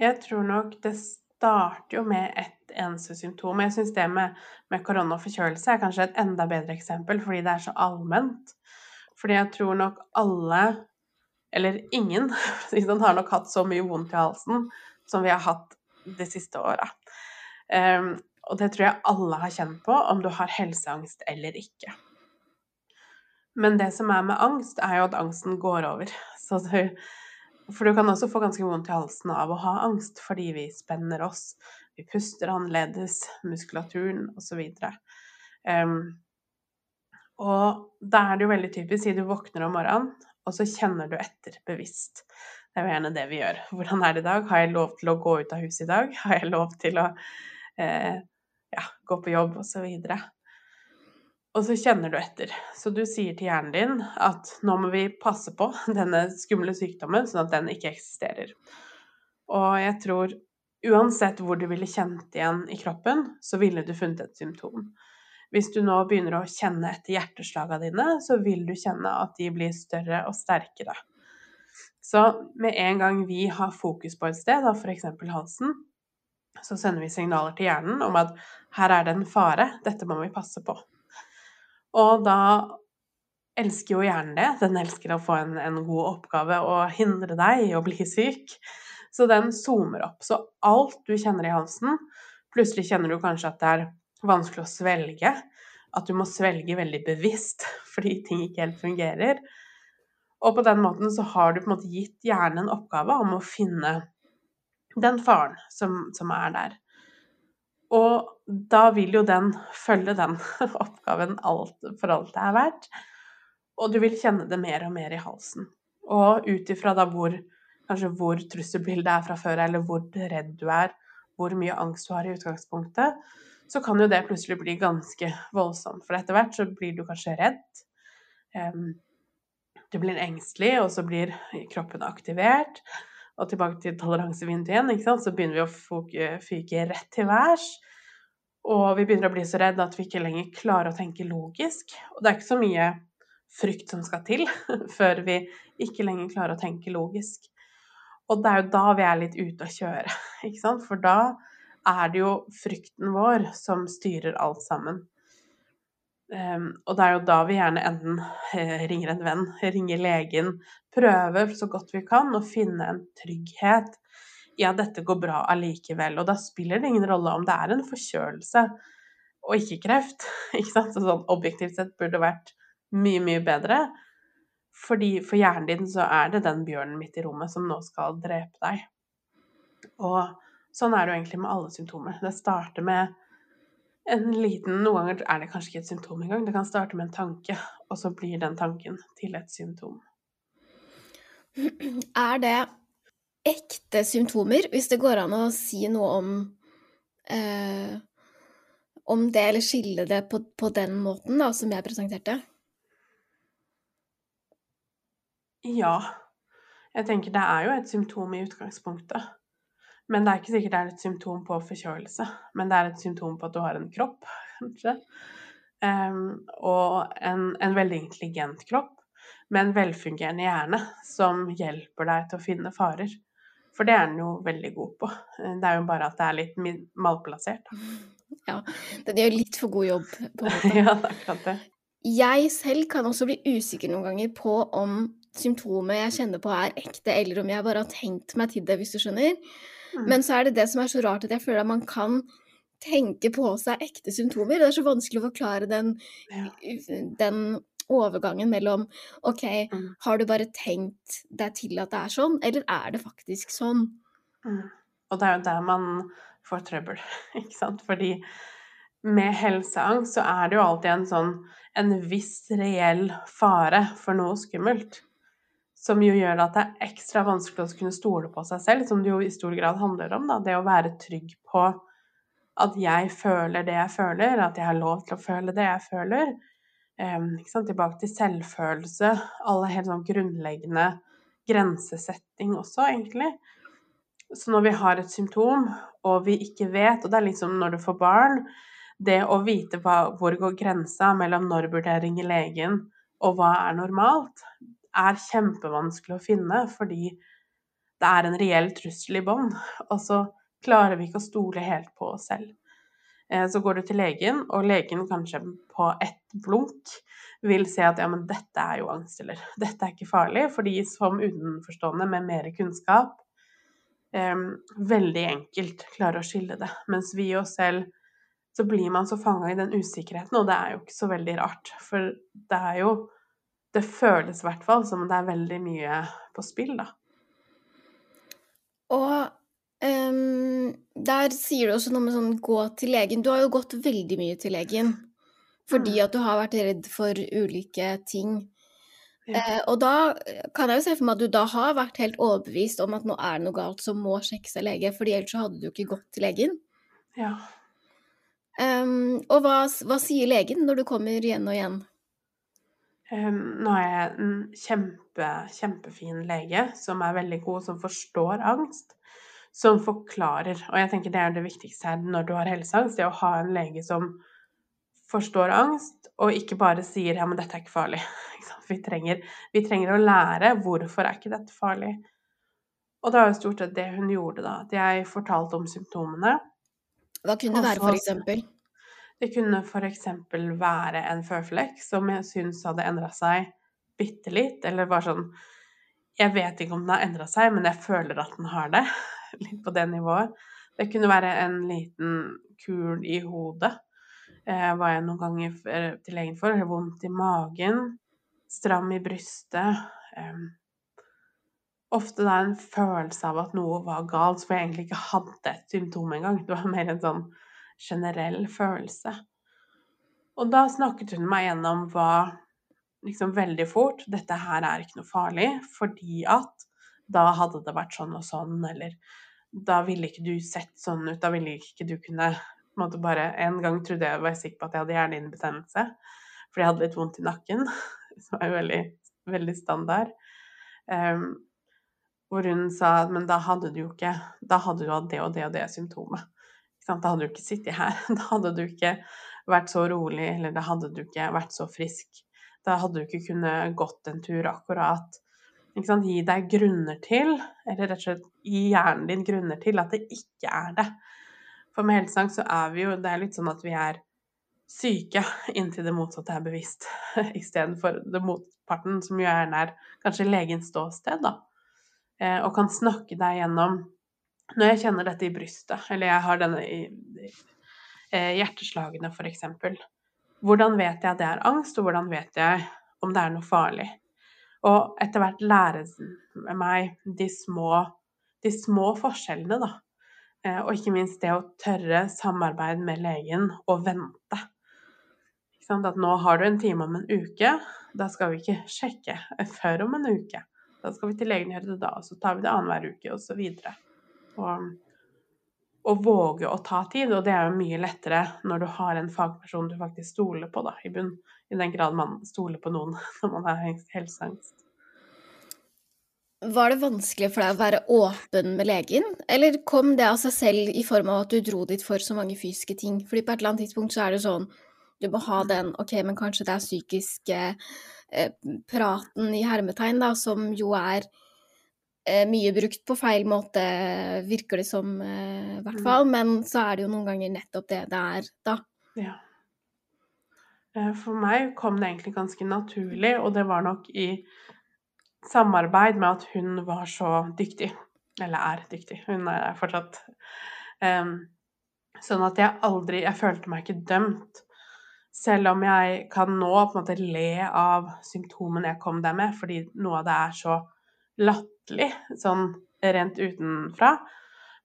Jeg tror nok det starter jo med ett eneste symptom. Jeg syns det med, med korona og forkjølelse er kanskje et enda bedre eksempel, fordi det er så allment. Fordi jeg tror nok alle, eller ingen, det sånn, har nok hatt så mye vondt i halsen som vi har hatt de siste åra. Um, og det tror jeg alle har kjent på, om du har helseangst eller ikke. Men det som er med angst, er jo at angsten går over. Så du, for du kan også få ganske vondt i halsen av å ha angst, fordi vi spenner oss, vi puster annerledes, muskulaturen osv. Um, og da er det jo veldig typisk, si du våkner om morgenen, og så kjenner du etter bevisst. Det er jo gjerne det vi gjør. Hvordan er det i dag? Har jeg lov til å gå ut av huset i dag? Har jeg lov til å eh, ja, gå på jobb, osv.? Og så kjenner du etter. Så du sier til hjernen din at nå må vi passe på denne skumle sykdommen, sånn at den ikke eksisterer. Og jeg tror uansett hvor du ville kjent igjen i kroppen, så ville du funnet et symptom. Hvis du nå begynner å kjenne etter hjerteslagene dine, så vil du kjenne at de blir større og sterkere. Så med en gang vi har fokus på et sted, f.eks. halsen, så sender vi signaler til hjernen om at her er det en fare, dette må vi passe på. Og da elsker jo hjernen det. Den elsker å få en, en god oppgave og hindre deg i å bli syk. Så den zoomer opp. Så alt du kjenner i halsen Plutselig kjenner du kanskje at det er vanskelig å svelge. At du må svelge veldig bevisst fordi ting ikke helt fungerer. Og på den måten så har du på en måte gitt hjernen en oppgave om å finne den faren som, som er der. Og da vil jo den følge den oppgaven alt, for alt det er verdt. Og du vil kjenne det mer og mer i halsen. Og ut ifra da hvor kanskje hvor trusselbildet er fra før, eller hvor redd du er, hvor mye angst du har i utgangspunktet, så kan jo det plutselig bli ganske voldsomt. For etter hvert så blir du kanskje redd. Du blir engstelig, og så blir kroppen aktivert. Og tilbake til toleransevinduet igjen, ikke sant? så begynner vi å fyke, fyke rett til værs. Og vi begynner å bli så redde at vi ikke lenger klarer å tenke logisk. Og det er ikke så mye frykt som skal til før vi ikke lenger klarer å tenke logisk. Og det er jo da vi er litt ute å kjøre, ikke sant? For da er det jo frykten vår som styrer alt sammen. Um, og det er jo da vi gjerne enten eh, ringer en venn, ringer legen, prøver så godt vi kan å finne en trygghet i at dette går bra allikevel. Og da spiller det ingen rolle om det er en forkjølelse og ikke kreft. Ikke sant? Så sånn objektivt sett burde det vært mye, mye bedre. Fordi for hjernen din så er det den bjørnen midt i rommet som nå skal drepe deg. Og sånn er det jo egentlig med alle symptomer. Det starter med en liten Noen ganger er det kanskje ikke et symptom engang. Det kan starte med en tanke, og så blir den tanken til et symptom. Er det ekte symptomer, hvis det går an å si noe om eh, om det, eller skille det på, på den måten da, som jeg presenterte? Ja. Jeg tenker det er jo et symptom i utgangspunktet. Men det er ikke sikkert det er et symptom på forkjølelse. Men det er et symptom på at du har en kropp, kanskje. Um, og en, en, veldig intelligent kropp med en velfungerende hjerne som hjelper deg til å finne farer. For det er den jo veldig god på. Det er jo bare at det er litt malplassert. Ja, den gjør litt for god jobb. på en måte. ja, akkurat det. Jeg selv kan også bli usikker noen ganger på om symptomet jeg kjenner på er ekte, eller om jeg bare har tenkt meg til det, hvis du skjønner. Mm. Men så er det det som er så rart, at jeg føler at man kan tenke på seg ekte symptomer. Det er så vanskelig å forklare den, Ja. den overgangen mellom OK, Mm. har du bare tenkt deg til at det er sånn, eller er det faktisk sånn? Mm. Og det er jo der man får trøbbel, ikke sant. Fordi med helseangst så er det jo alltid en sånn en viss reell fare for noe skummelt. Som jo gjør at det er ekstra vanskelig å kunne stole på seg selv, som det jo i stor grad handler om. Da. Det å være trygg på at jeg føler det jeg føler, at jeg har lov til å føle det jeg føler. Tilbake til selvfølelse, alle helt sånn grunnleggende grensesetting også, egentlig. Så når vi har et symptom, og vi ikke vet, og det er liksom når du får barn Det å vite hva, hvor går grensa mellom når burde i legen, og hva er normalt, er kjempevanskelig å finne, fordi det er en reell trussel i bånn. Og så klarer vi ikke å stole helt på oss selv. Eh, Så går du til legen, og legen kanskje på ett blunk vil se at ja, men dette er jo angst, eller dette er ikke farlig, fordi som utenforstående med mer kunnskap eh, veldig enkelt klarer å skille det. Mens vi oss selv så blir man så fanga i den usikkerheten, og det er jo ikke så veldig rart. For det er jo Det føles i hvert fall som det er veldig mye på spill, da. Og ehm, der sier du også noe med sånn gå til legen. Du har jo gått veldig mye til legen fordi Mm. at du har vært redd for ulike ting. Ja. Eh, og da kan jeg jo se for meg at du da har vært helt overbevist om at nå er det noe galt som må sjekkes av lege, fordi ellers så hadde du ikke gått til legen. Ja. Um, og hva, hva sier legen når du kommer igjen og igjen? Um, nå har jeg en kjempe, kjempefin lege som er veldig god, som forstår angst. Som forklarer. Og jeg tenker det er det viktigste her når du har helseangst, det å ha en lege som forstår angst, og ikke bare sier ja, men dette er ikke farlig. Vi trenger, vi trenger å lære hvorfor er ikke dette farlig. Og det var jo stort sett det hun gjorde, da. At jeg fortalte om symptomene. Hva kunne det være, for eksempel? Det kunne for eksempel være en føflekk som jeg syns hadde endra seg bitte litt, eller var sånn Jeg vet ikke om den har endra seg, men jeg føler at den har det. Litt på det nivået. Det kunne være en liten kul i hodet. Eh, var jeg noen ganger til legen for. Eller vondt i magen. Stram i brystet. Eh, ofte da en følelse av at noe var galt, for jeg egentlig ikke hadde et symptom engang. Det var mer en sånn generell følelse. Og da snakket hun meg gjennom hva liksom veldig fort Dette her er ikke noe farlig, fordi at da hadde det vært sånn og sånn, eller da ville ikke du sett sånn ut, da ville ikke du kunne en bare En gang trodde jeg var sikker på at jeg hadde hjernehinnebetennelse, fordi jeg hadde litt vondt i nakken, som er veldig, veldig standard. Um, hvor hun sa men da hadde du jo ikke Da hadde du hatt det og det og det symptomet. Da hadde du ikke sittet her. Da hadde du ikke vært så rolig, eller da hadde du ikke vært så frisk. Da hadde du ikke kunnet gått en tur akkurat. Gi deg grunner til, eller rett og slett gi hjernen din grunner til at det ikke er det. For med helseangst så er vi jo Det er litt sånn at vi er syke inntil det motsatte er bevisst, istedenfor det motparten, som jo gjerne er kanskje legens ståsted, da. Eh, og kan snakke deg gjennom Når jeg kjenner dette i brystet, eller jeg har denne i eh, hjerteslagene f.eks. Hvordan vet jeg at det er angst, og hvordan vet jeg om det er noe farlig? Og etter hvert lære meg de små, de små forskjellene, da. Eh, og ikke minst det å tørre samarbeid med legen og vente. At nå har du en time om en uke, da skal vi ikke sjekke før om en uke. Da skal vi til legen gjøre det da, og så tar vi det annenhver uke, og så videre. Og, og våge å ta tid, og det er jo mye lettere når du har en fagperson du faktisk stoler på, da, i bunn. I den grad man stoler på noen når man har helseangst. Var det vanskelig for deg å være åpen med legen, eller kom det av seg selv i form av at du dro dit for så mange fysiske ting? Fordi på et eller annet tidspunkt så er det sånn Du må ha den Ok, men kanskje det er psykiske eh, praten i hermetegn, da, som jo er eh, mye brukt på feil måte, virker det som, eh, i hvert Mm. fall. Men så er det jo noen ganger nettopp det det er, da. Ja. Eh, For meg kom det egentlig ganske naturlig, og det var nok i samarbeid med at hun var så dyktig. Eller er dyktig. Hun er fortsatt um, Sånn at jeg aldri Jeg følte meg ikke dømt. Selv om jeg kan nå på en måte le av symptomene jeg kom der med, fordi noe av det er så latterlig sånn rent utenfra.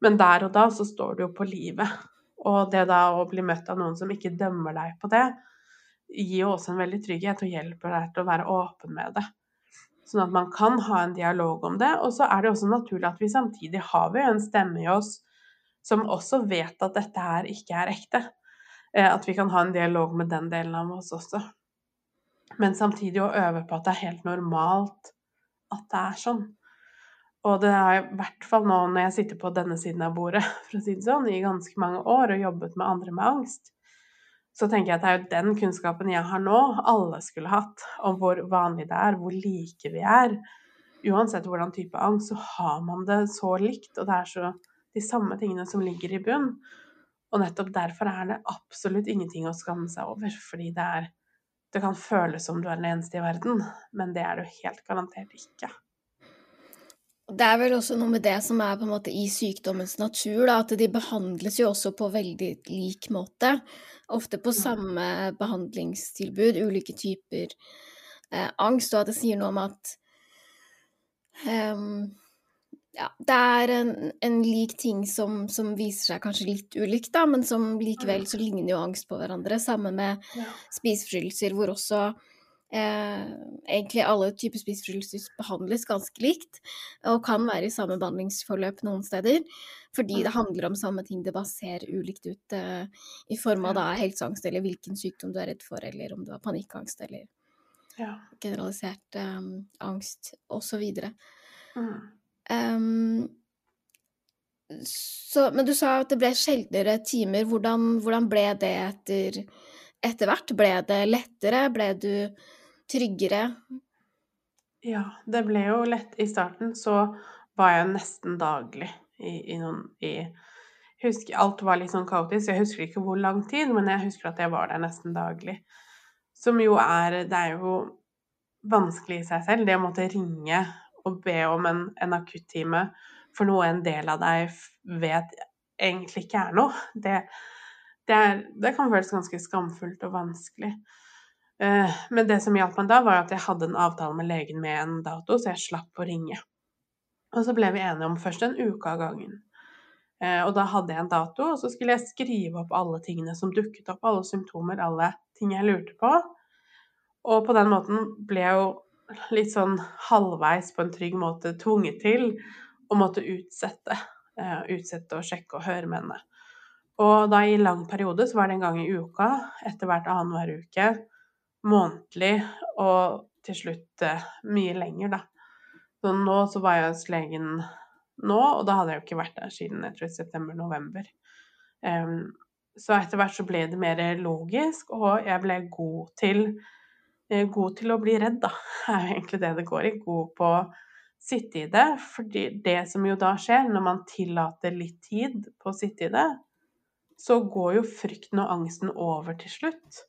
Men der og da så står du jo på livet. Og det da å bli møtt av noen som ikke dømmer deg på det, gir jo også en veldig trygghet og hjelper deg til å være åpen med det. Sånn at man kan ha en dialog om det. Og så er det også naturlig at vi samtidig har vi en stemme i oss som også vet at dette her ikke er ekte. Eh, at vi kan ha en dialog med den delen av oss også. Men samtidig å øve på at det er helt normalt at det er sånn. Og det er i hvert fall nå når jeg sitter på denne siden av bordet, for å si det sånn, i ganske mange år og jobbet med andre med angst, så tenker jeg at det er jo den kunnskapen jeg har nå, alle skulle hatt, om hvor vanlig det er, hvor like vi er. Uansett hvordan type angst, så har man det så likt, og det er så de samme tingene som ligger i bunn. Og nettopp derfor er det absolutt ingenting å skamme seg over, fordi det er Det kan føles som du er den eneste i verden, men det er du helt garantert ikke. Det er vel også noe med det som er på en måte i sykdommens natur, da, at de behandles jo også på veldig lik måte. Ofte på mm. samme behandlingstilbud, ulike typer eh, angst, og at det sier noe om at um, ja, det er en, en lik ting som, som, viser seg kanskje litt ulikt, da, men som likevel så ligner jo angst på hverandre. Sammen med spiseforstyrrelser, hvor også eh, egentlig alle typer spiseforstyrrelser behandles ganske likt, og kan være i samme behandlingsforløp noen steder. Fordi det handler om samme ting, det bare ser ulikt ut eh, i form av da helseangst, eller hvilken sykdom du er redd for, eller om du har panikkangst, eller ja. generalisert eh, angst, osv. Mm. Um, så, men du sa at det ble sjeldnere timer. Hvordan, hvordan ble det etter, etter, hvert? Ble det lettere? Ble du tryggere? Ja, det ble jo lett. I starten så var jeg nesten daglig i, i noen i, husker, Alt var litt sånn kaotisk. Jeg husker ikke hvor lang tid, men jeg husker at jeg var der nesten daglig. Som jo er Det er jo vanskelig i seg selv, det å måtte ringe og be om en, en akuttime for noe en del av deg vet egentlig ikke er noe, det, det, er, det kan føles ganske skamfullt og vanskelig. Uh, men det som hjalp meg da, var at jeg hadde en avtale med legen med en dato, så jeg slapp å ringe. Og så ble vi enige om først en uke av gangen. Uh, og da hadde jeg en dato, og så skulle jeg skrive opp alle tingene som dukket opp, alle symptomer, alle ting jeg lurte på. Og på den måten ble jeg jo litt sånn halvveis på en trygg måte tvunget til å måtte utsette. Uh, utsette og sjekke og høre med henne. Og da i lang periode så var det en gang i uka, etter hvert annenhver uke, månedlig og til slutt uh, mye lenger, da. Så nå så var jeg hos legen nå, og da hadde jeg jo ikke vært der siden jeg tror september-november. Um, så etter hvert så ble det mer logisk, og jeg ble god til Eh, god til å bli redd, da, er jo egentlig det det går i. God på å sitte i det. For det som jo da skjer, når man tillater litt tid på å sitte i det, så går jo frykten og angsten over til slutt.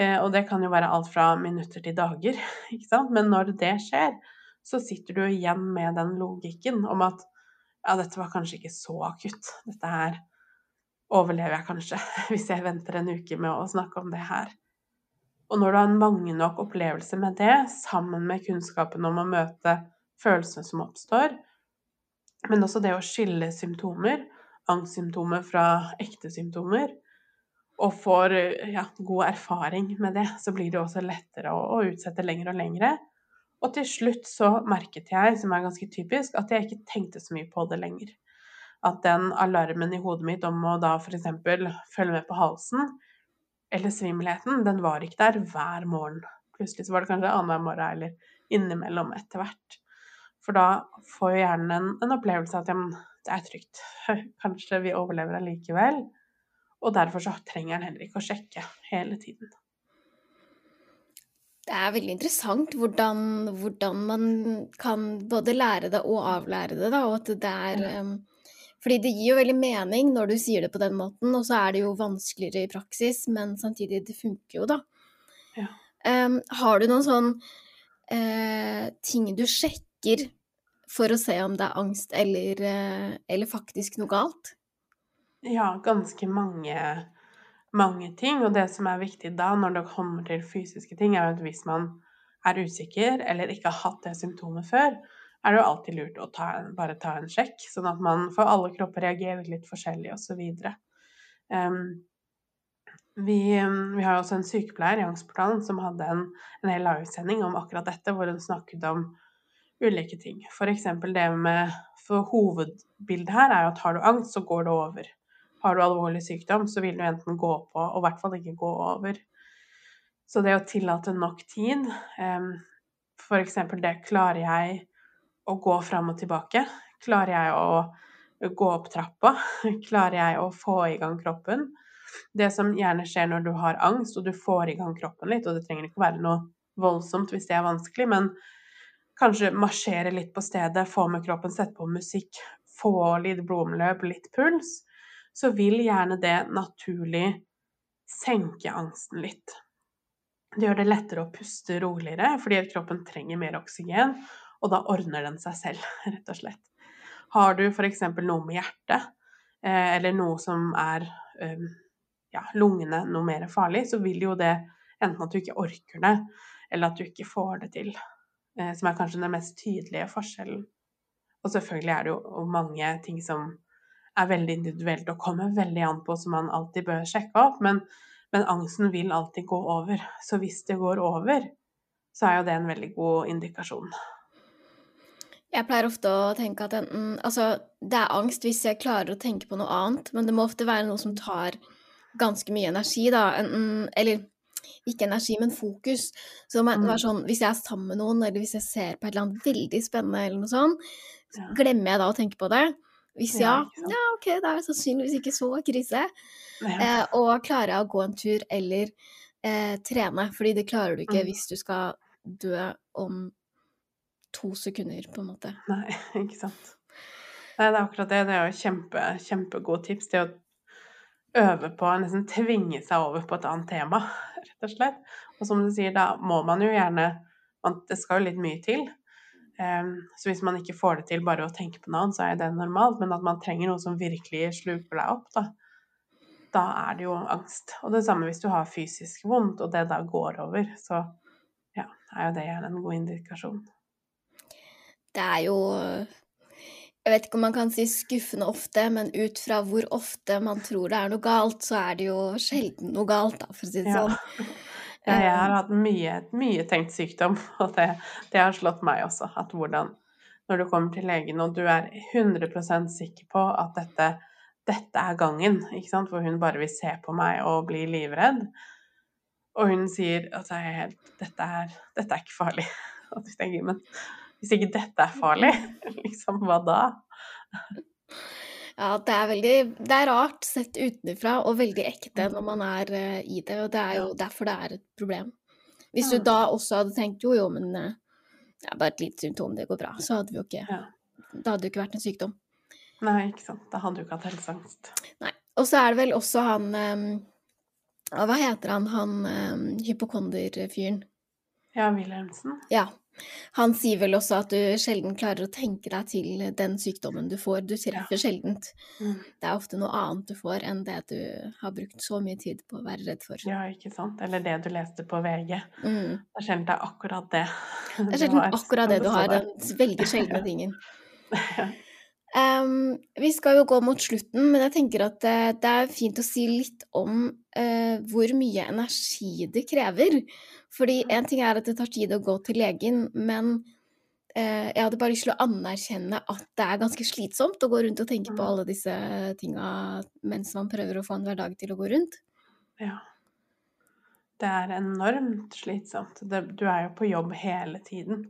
Eh, og det kan jo være alt fra minutter til dager, ikke sant. Men når det skjer, så sitter du igjen med den logikken om at ja, dette var kanskje ikke så akutt. Dette her overlever jeg kanskje hvis jeg venter en uke med å snakke om det her. Og når du har en mange nok opplevelser med det, sammen med kunnskapen om å møte følelsene som oppstår, men også det å skille symptomer, angstsymptomer fra ekte symptomer, og får ja, god erfaring med det, så blir det også lettere å, å utsette lenger og lengre. Og til slutt så merket jeg, som er ganske typisk, at jeg ikke tenkte så mye på det lenger. At den alarmen i hodet mitt om å da f.eks. følge med på halsen, eller svimmelheten, den var ikke der hver morgen. Plutselig så var det kanskje annenhver morgen eller innimellom etter hvert. For da får jo hjernen en, en opplevelse av at ja, det er trygt. Kanskje vi overlever allikevel. Og derfor så trenger den heller ikke å sjekke hele tiden. Det er veldig interessant hvordan, hvordan man kan både lære det og avlære det, da, og at det er um, fordi det gir jo veldig mening når du sier det på den måten, og så er det jo vanskeligere i praksis, men samtidig, det funker jo, da. Ja. Um, har du noen sånn uh, ting du sjekker for å se om det er angst eller, eh, eller faktisk noe galt? Ja, ganske mange, mange ting. Og det som er viktig da, når det kommer til fysiske ting, er at hvis man er usikker eller ikke har hatt det symptomet før, er det jo alltid lurt å ta bare ta en sjekk, sånn at man For alle kropper reagerer litt forskjellig, osv. Um, vi, vi har jo også en sykepleier i Angstportalen som hadde en, en hel livesending om akkurat dette, hvor hun snakket om ulike ting. F.eks. det med For hovedbildet her er jo at har du angst, så går det over. Har du alvorlig sykdom, så vil du enten gå på, og i hvert fall ikke gå over. Så det å tillate nok tid, f.eks. det klarer jeg å gå fram og tilbake? Klarer jeg å gå opp trappa? Klarer jeg å få i gang kroppen? Det som gjerne skjer når du har angst og du får i gang kroppen litt, og det trenger ikke være noe voldsomt hvis det er vanskelig, men kanskje marsjere litt på stedet, få med kroppen, sette på musikk, få litt blodomløp, litt puls, så vil gjerne det naturlig senke angsten litt. Det gjør det lettere å puste roligere, fordi kroppen trenger mer oksygen, og da ordner den seg selv, rett og slett. Har du f.eks. noe med hjertet, eh, eller noe som er ja, lungene noe mer farlig, så vil jo det enten at du ikke orker det, eller at du ikke får det til. Eh, som er kanskje den mest tydelige forskjellen. Og selvfølgelig er det jo mange ting som er veldig individuelt og kommer veldig an på, som man alltid bør sjekke opp. Men, men, angsten vil alltid gå over. Så hvis det går over, så er jo det en veldig god indikasjon. Jeg pleier ofte å tenke at enten Altså, det er angst hvis jeg klarer å tenke på noe annet, men det må ofte være noe som tar ganske mye energi, da. Enten Eller ikke energi, men fokus. Så må mm. sånn hvis jeg er sammen med noen, eller hvis jeg ser på et eller annet veldig spennende, eller noe sånt, så glemmer jeg da å tenke på det. Hvis ja, ja, OK, da er det sannsynligvis ikke så krise. Eh, og klarer jeg å gå en tur eller eh, trene, fordi det klarer du ikke mm. hvis du skal dø om to sekunder, på en måte. Nei, ikke sant. Nei, det er akkurat det. Det er jo kjempe, kjempegode tips. Det å øve på nesten tvinge seg over på et annet tema, rett og slett. Og som du sier, da må man jo gjerne Det skal jo litt mye til. Så hvis man ikke får det til bare å tenke på noe annet, så er det normalt. Men at man trenger noe som virkelig sluker deg opp, da, da er det jo angst. Og det samme hvis du har fysisk vondt, og det da går over, så ja, er jo det gjerne en god indikasjon. Det er jo Jeg vet ikke om man kan si skuffende ofte, men ut fra hvor ofte man tror det er noe galt, så er det jo sjelden noe galt, da, for å si det sånn. Ja, jeg har hatt mye, mye tenkt sykdom, og det, det, har slått meg også. At hvordan Når du kommer til legen og du er 100% sikker på at dette, dette er gangen, ikke sant, hvor hun bare vil se på meg og bli livredd, og hun sier at helt, dette, er, dette er ikke farlig. Og du tenker, men hvis ikke dette er farlig, liksom, hva da? Ja, det er veldig Det er rart sett utenfra og veldig ekte når man er uh, i det, og det er jo derfor det er et problem. Hvis du da også hadde tenkt jo, jo, men det det er bare et lite symptom, det går bra, så hadde vi jo ikke ja. Da hadde det ikke vært en sykdom. Nei, ikke sant. Da hadde du ikke hatt helseangst. Nei. Og så er det vel også han um, Hva heter han, han hypokonderfyren? Ja, Wilhelmsen. Ja. Han sier vel også at du sjelden klarer å tenke deg til den sykdommen du får. Du treffer ja. sjeldent. Mm. Det er ofte noe annet du får enn det du har brukt så mye tid på å være redd for. Ja, ikke sant. Eller det du leste på VG. Mm. Det er sjelden det er akkurat det. Det er sjelden akkurat det du har, den veldig sjeldne tingen. Um, vi skal jo gå mot slutten, men jeg tenker at det, det er fint å si litt om uh, hvor mye energi det krever. Fordi en ting er at det tar tid å gå til legen, men eh, jeg hadde bare lyst til å anerkjenne at det er ganske slitsomt å gå rundt og tenke på mm. alle disse tinga mens man prøver å få en hverdag til å gå rundt. Ja. Det er enormt slitsomt. Det, du er jo på jobb hele tiden.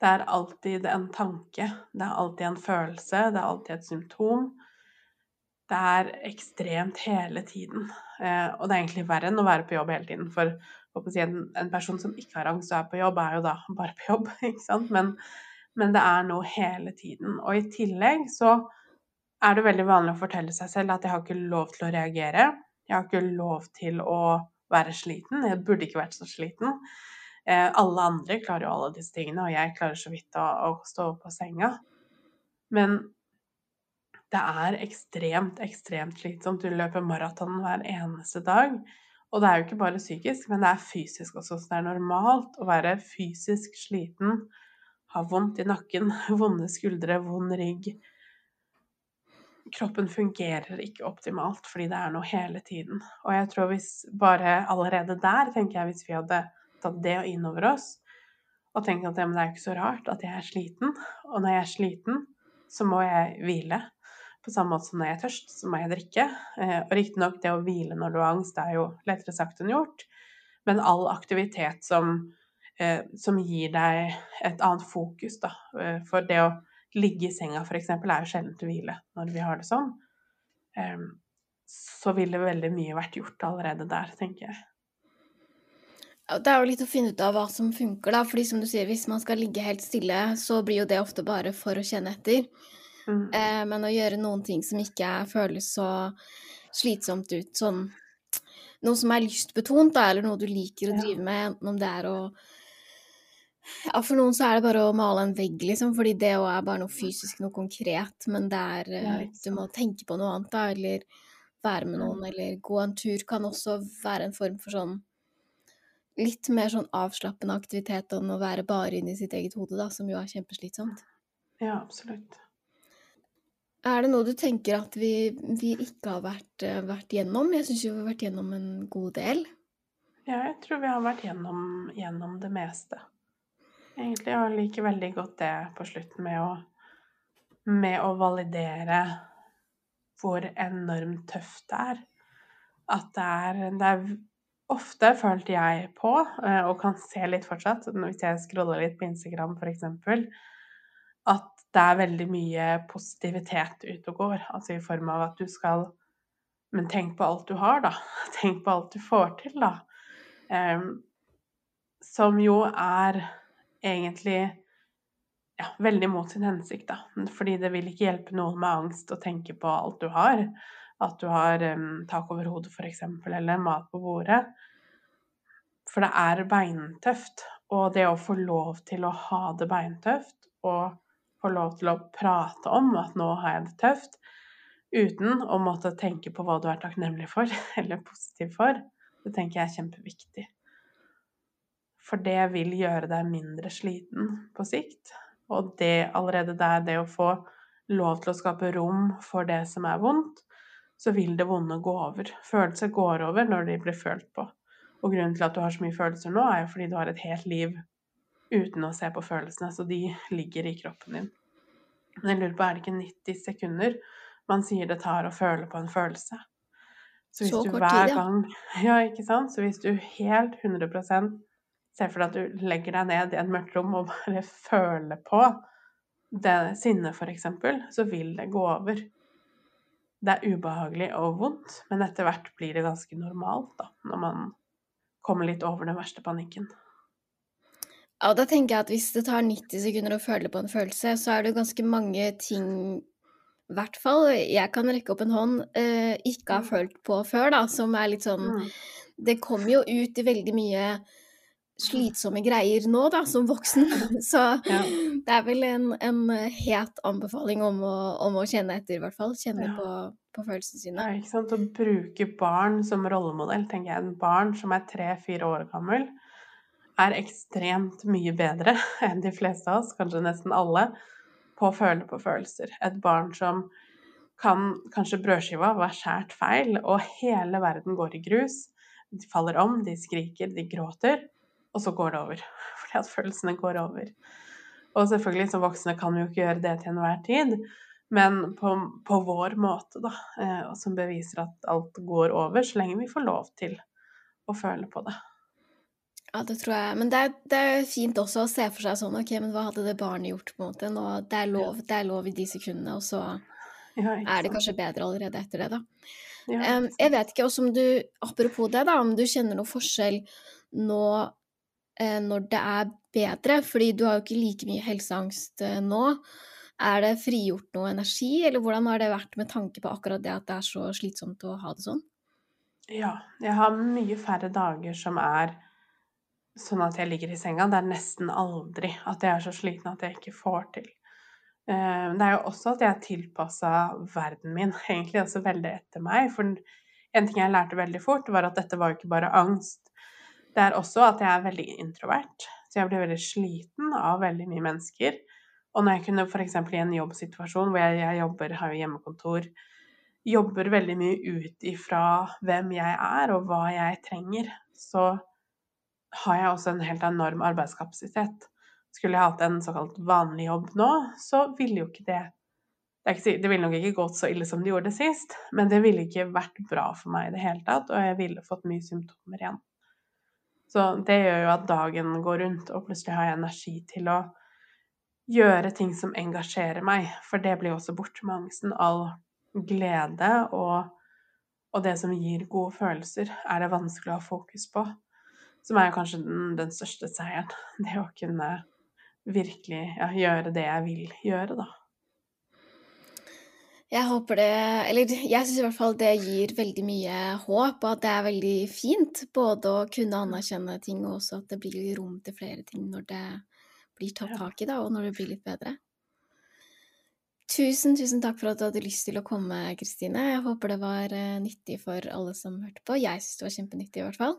Det er alltid en tanke, det er alltid en følelse, det er alltid et symptom. Det er ekstremt hele tiden. Eh, og det er egentlig verre enn å være på jobb hele tiden. For si, en, en, person som ikke har angst og er på jobb, er jo da bare på jobb, ikke sant. Men, men, det er noe hele tiden. Og i tillegg så er det veldig vanlig å fortelle seg selv at jeg har ikke lov til å reagere. Jeg har ikke lov til å være sliten. Jeg burde ikke vært så sliten. Eh, alle andre klarer jo alle disse tingene, og jeg klarer så vidt å, å stå opp på senga. Men det er ekstremt, ekstremt slitsomt. Du løper maraton hver eneste dag. Og det er jo ikke bare psykisk, men det er fysisk også. Så det er normalt å være fysisk sliten, ha vondt i nakken, vonde skuldre, vond rygg. Kroppen fungerer ikke optimalt fordi det er noe hele tiden. Og jeg tror hvis bare allerede der, tenker jeg, hvis vi hadde tatt det inn over oss og tenkt at ja, det er ikke så rart at jeg er sliten, og når jeg er sliten, så må jeg hvile. På samme måte som når jeg er tørst, så må jeg drikke. Eh, og riktignok, det å hvile når du har angst er jo lettere sagt enn gjort, men all aktivitet som, eh, som gir deg et annet fokus, da. Eh, for det å ligge i senga f.eks. er jo sjelden til hvile når vi har det sånn. Så ville veldig mye vært gjort allerede der, tenker jeg. Det er jo litt å finne ut av hva som funker, da. fordi som du sier, hvis man skal ligge helt stille, så blir jo det ofte bare for å kjenne etter. Mm. Eh, men å gjøre noen ting som ikke føles så slitsomt ut, sånn noe som er lystbetont, da, eller noe du liker å drive med, enten om det er å ja, For noen så er det bare å male en vegg, liksom, fordi det òg er bare noe fysisk, noe konkret, men det er ja, eh, Du må tenke på noe annet, da, eller være med noen, mm. eller gå en tur kan også være en form for sånn Litt mer sånn avslappende aktivitet enn å være bare inni sitt eget hode, da, som jo er kjempeslitsomt. Ja, absolutt. Er det noe du tenker at vi, vi ikke har vært, eh, vært gjennom? Jeg syns jo vi har vært gjennom en god del. Ja, jeg tror vi har vært gjennom, gjennom det meste. Egentlig, jeg liker veldig godt det på slutten med å, med å validere hvor enormt tøft det er. At det er, det er ofte, følte jeg på, eh, og kan se litt fortsatt, hvis jeg scroller litt på Instagram f.eks., at det er veldig mye positivitet ute og går. Altså i form av at du skal Men tenk på alt du har, da. Tenk på alt du får til, da. Um, som jo er egentlig ja, veldig mot sin hensikt, da. Fordi det vil ikke hjelpe noen med angst å tenke på alt du har. At du har um, tak over hodet, f.eks., eller mat på bordet. For det er beintøft. Og det å få lov til å ha det beintøft og få lov til å prate om at nå har jeg det tøft, uten å måtte tenke på hva du er takknemlig for eller positiv for, det tenker jeg er kjempeviktig. For det vil gjøre deg mindre sliten på sikt. Og det allerede der, det å få lov til å skape rom for det som er vondt, så vil det vonde gå over. Følelser går over når de blir følt på. Og grunnen til at du har så mye følelser nå, er jo fordi du har et helt liv uten å se på følelsene, så de ligger i kroppen din. Men jeg lurer på, er det ikke 90 sekunder man sier det tar å føle på en følelse? Så hvis så du hver tid, ja. gang Ja, ikke sant? Så hvis du helt 100 ser for deg at du legger deg ned i et mørkt rom og bare føler på det sinnet, f.eks., så vil det gå over. Det er ubehagelig og vondt, men etter hvert blir det ganske normalt, da, når man kommer litt over den verste panikken. Ja, da tenker jeg at hvis det tar 90 sekunder å føle på en følelse, så er det ganske mange ting i hvert fall jeg kan rekke opp en hånd, eh, ikke har mm. følt på før, da, som er litt sånn mm. Det kommer jo ut i veldig mye slitsomme greier nå, da, som voksen. Så ja. det er vel en, en het anbefaling om å, om å, kjenne etter, i hvert fall. Kjenne ja. på, på, følelsene sine. Ja, ikke sant. Å bruke barn som rollemodell, tenker jeg. En barn som er tre-fire år gammel, er ekstremt mye bedre enn de fleste av oss, kanskje nesten alle, på å føle på følelser. Et barn som kan kanskje brødskiva var skjært feil, og hele verden går i grus. De faller om, de skriker, de gråter, og så går det over. Fordi at følelsene går over. Og selvfølgelig, som voksne kan vi jo ikke gjøre det til enhver tid, men på, på vår måte, da, eh, som beviser at alt går over, så lenge vi får lov til å føle på det. Ja, det tror jeg. Men det er, det er, fint også å se for seg sånn OK, men hva hadde det barnet gjort, på en måte? Nå, det, er lov, det er lov i de sekundene, og så ja, er det kanskje bedre allerede etter det, da. Ja, um, jeg vet ikke også om du, apropos det, da, om du kjenner noe forskjell nå eh, når det er bedre, fordi du har jo ikke like mye helseangst eh, nå. Er det frigjort noe energi, eller hvordan har det vært med tanke på akkurat det at det er så slitsomt å ha det sånn? Ja, jeg har mye færre dager som er sånn at jeg ligger i senga. Det er nesten aldri at jeg er så sliten at jeg ikke får til. Eh, det er jo også at jeg har tilpassa verden min egentlig også veldig etter meg. For en ting jeg lærte veldig fort, var at dette var jo ikke bare angst. Det er også at jeg er veldig introvert. Så jeg blir veldig sliten av veldig mye mennesker. Og når jeg kunne f.eks. i en jobbsituasjon hvor jeg, jeg jobber, har jo hjemmekontor, jobber veldig mye ut ifra hvem jeg er og hva jeg trenger, så har jeg også en helt enorm arbeidskapasitet. Skulle jeg hatt en såkalt vanlig jobb nå, så ville jo ikke det det, ville nok ikke gått så ille som det gjorde sist, men det ville ikke vært bra for meg i det hele tatt, og jeg ville fått mye symptomer igjen. Så det gjør jo at dagen går rundt, og plutselig har jeg energi til å gjøre ting som engasjerer meg, for det blir også borte med angsten. All glede og, og det som gir gode følelser, er det vanskelig å ha fokus på. Som er kanskje den, den største seieren. Det å kunne virkelig ja, gjøre det jeg vil gjøre, da. Jeg håper det Eller jeg syns i hvert fall det gir veldig mye håp, og at det er veldig fint både å kunne anerkjenne ting, og også at det blir rom til flere ting når det blir tatt tak i, da, og når det blir litt bedre. Tusen, tusen takk for at du hadde lyst til å komme, Kristine. Jeg håper det var eh, nyttig for alle som hørte på. Jeg syns det var kjempenyttig, i hvert fall.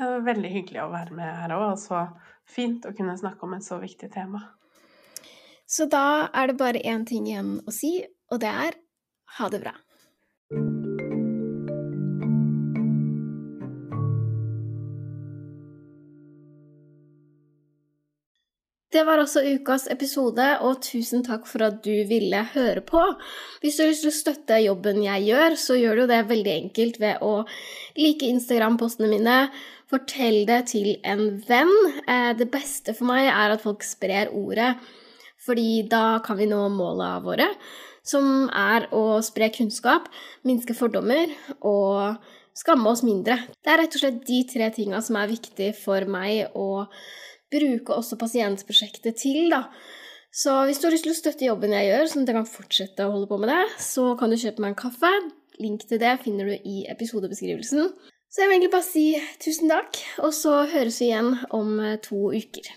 Ja, det var veldig hyggelig å være med her òg, og så fint å kunne snakke om et så viktig tema. Så da er det bare én ting igjen å si, og det er ha det bra. Det var også ukas episode, og tusen takk for at du ville høre på. Hvis du har lyst til å støtte jobben jeg gjør, så gjør du det veldig enkelt ved å like Instagram-postene mine, fortell det til en venn. Eh, det beste for meg er at folk sprer ordet, fordi da kan vi nå måla våre som er å spre kunnskap, minske fordommer og skamme oss mindre. Det er rett og slett de tre tinga som er viktige for meg å bruke også pasientprosjektet til, da. Så hvis du har lyst til å støtte jobben jeg gjør, sånn at jeg kan fortsette å holde på med det, så kan du kjøpe meg en kaffe. Link til det finner du i episodebeskrivelsen. Så jeg vil egentlig bare si tusen takk, og så høres vi igjen om to uker.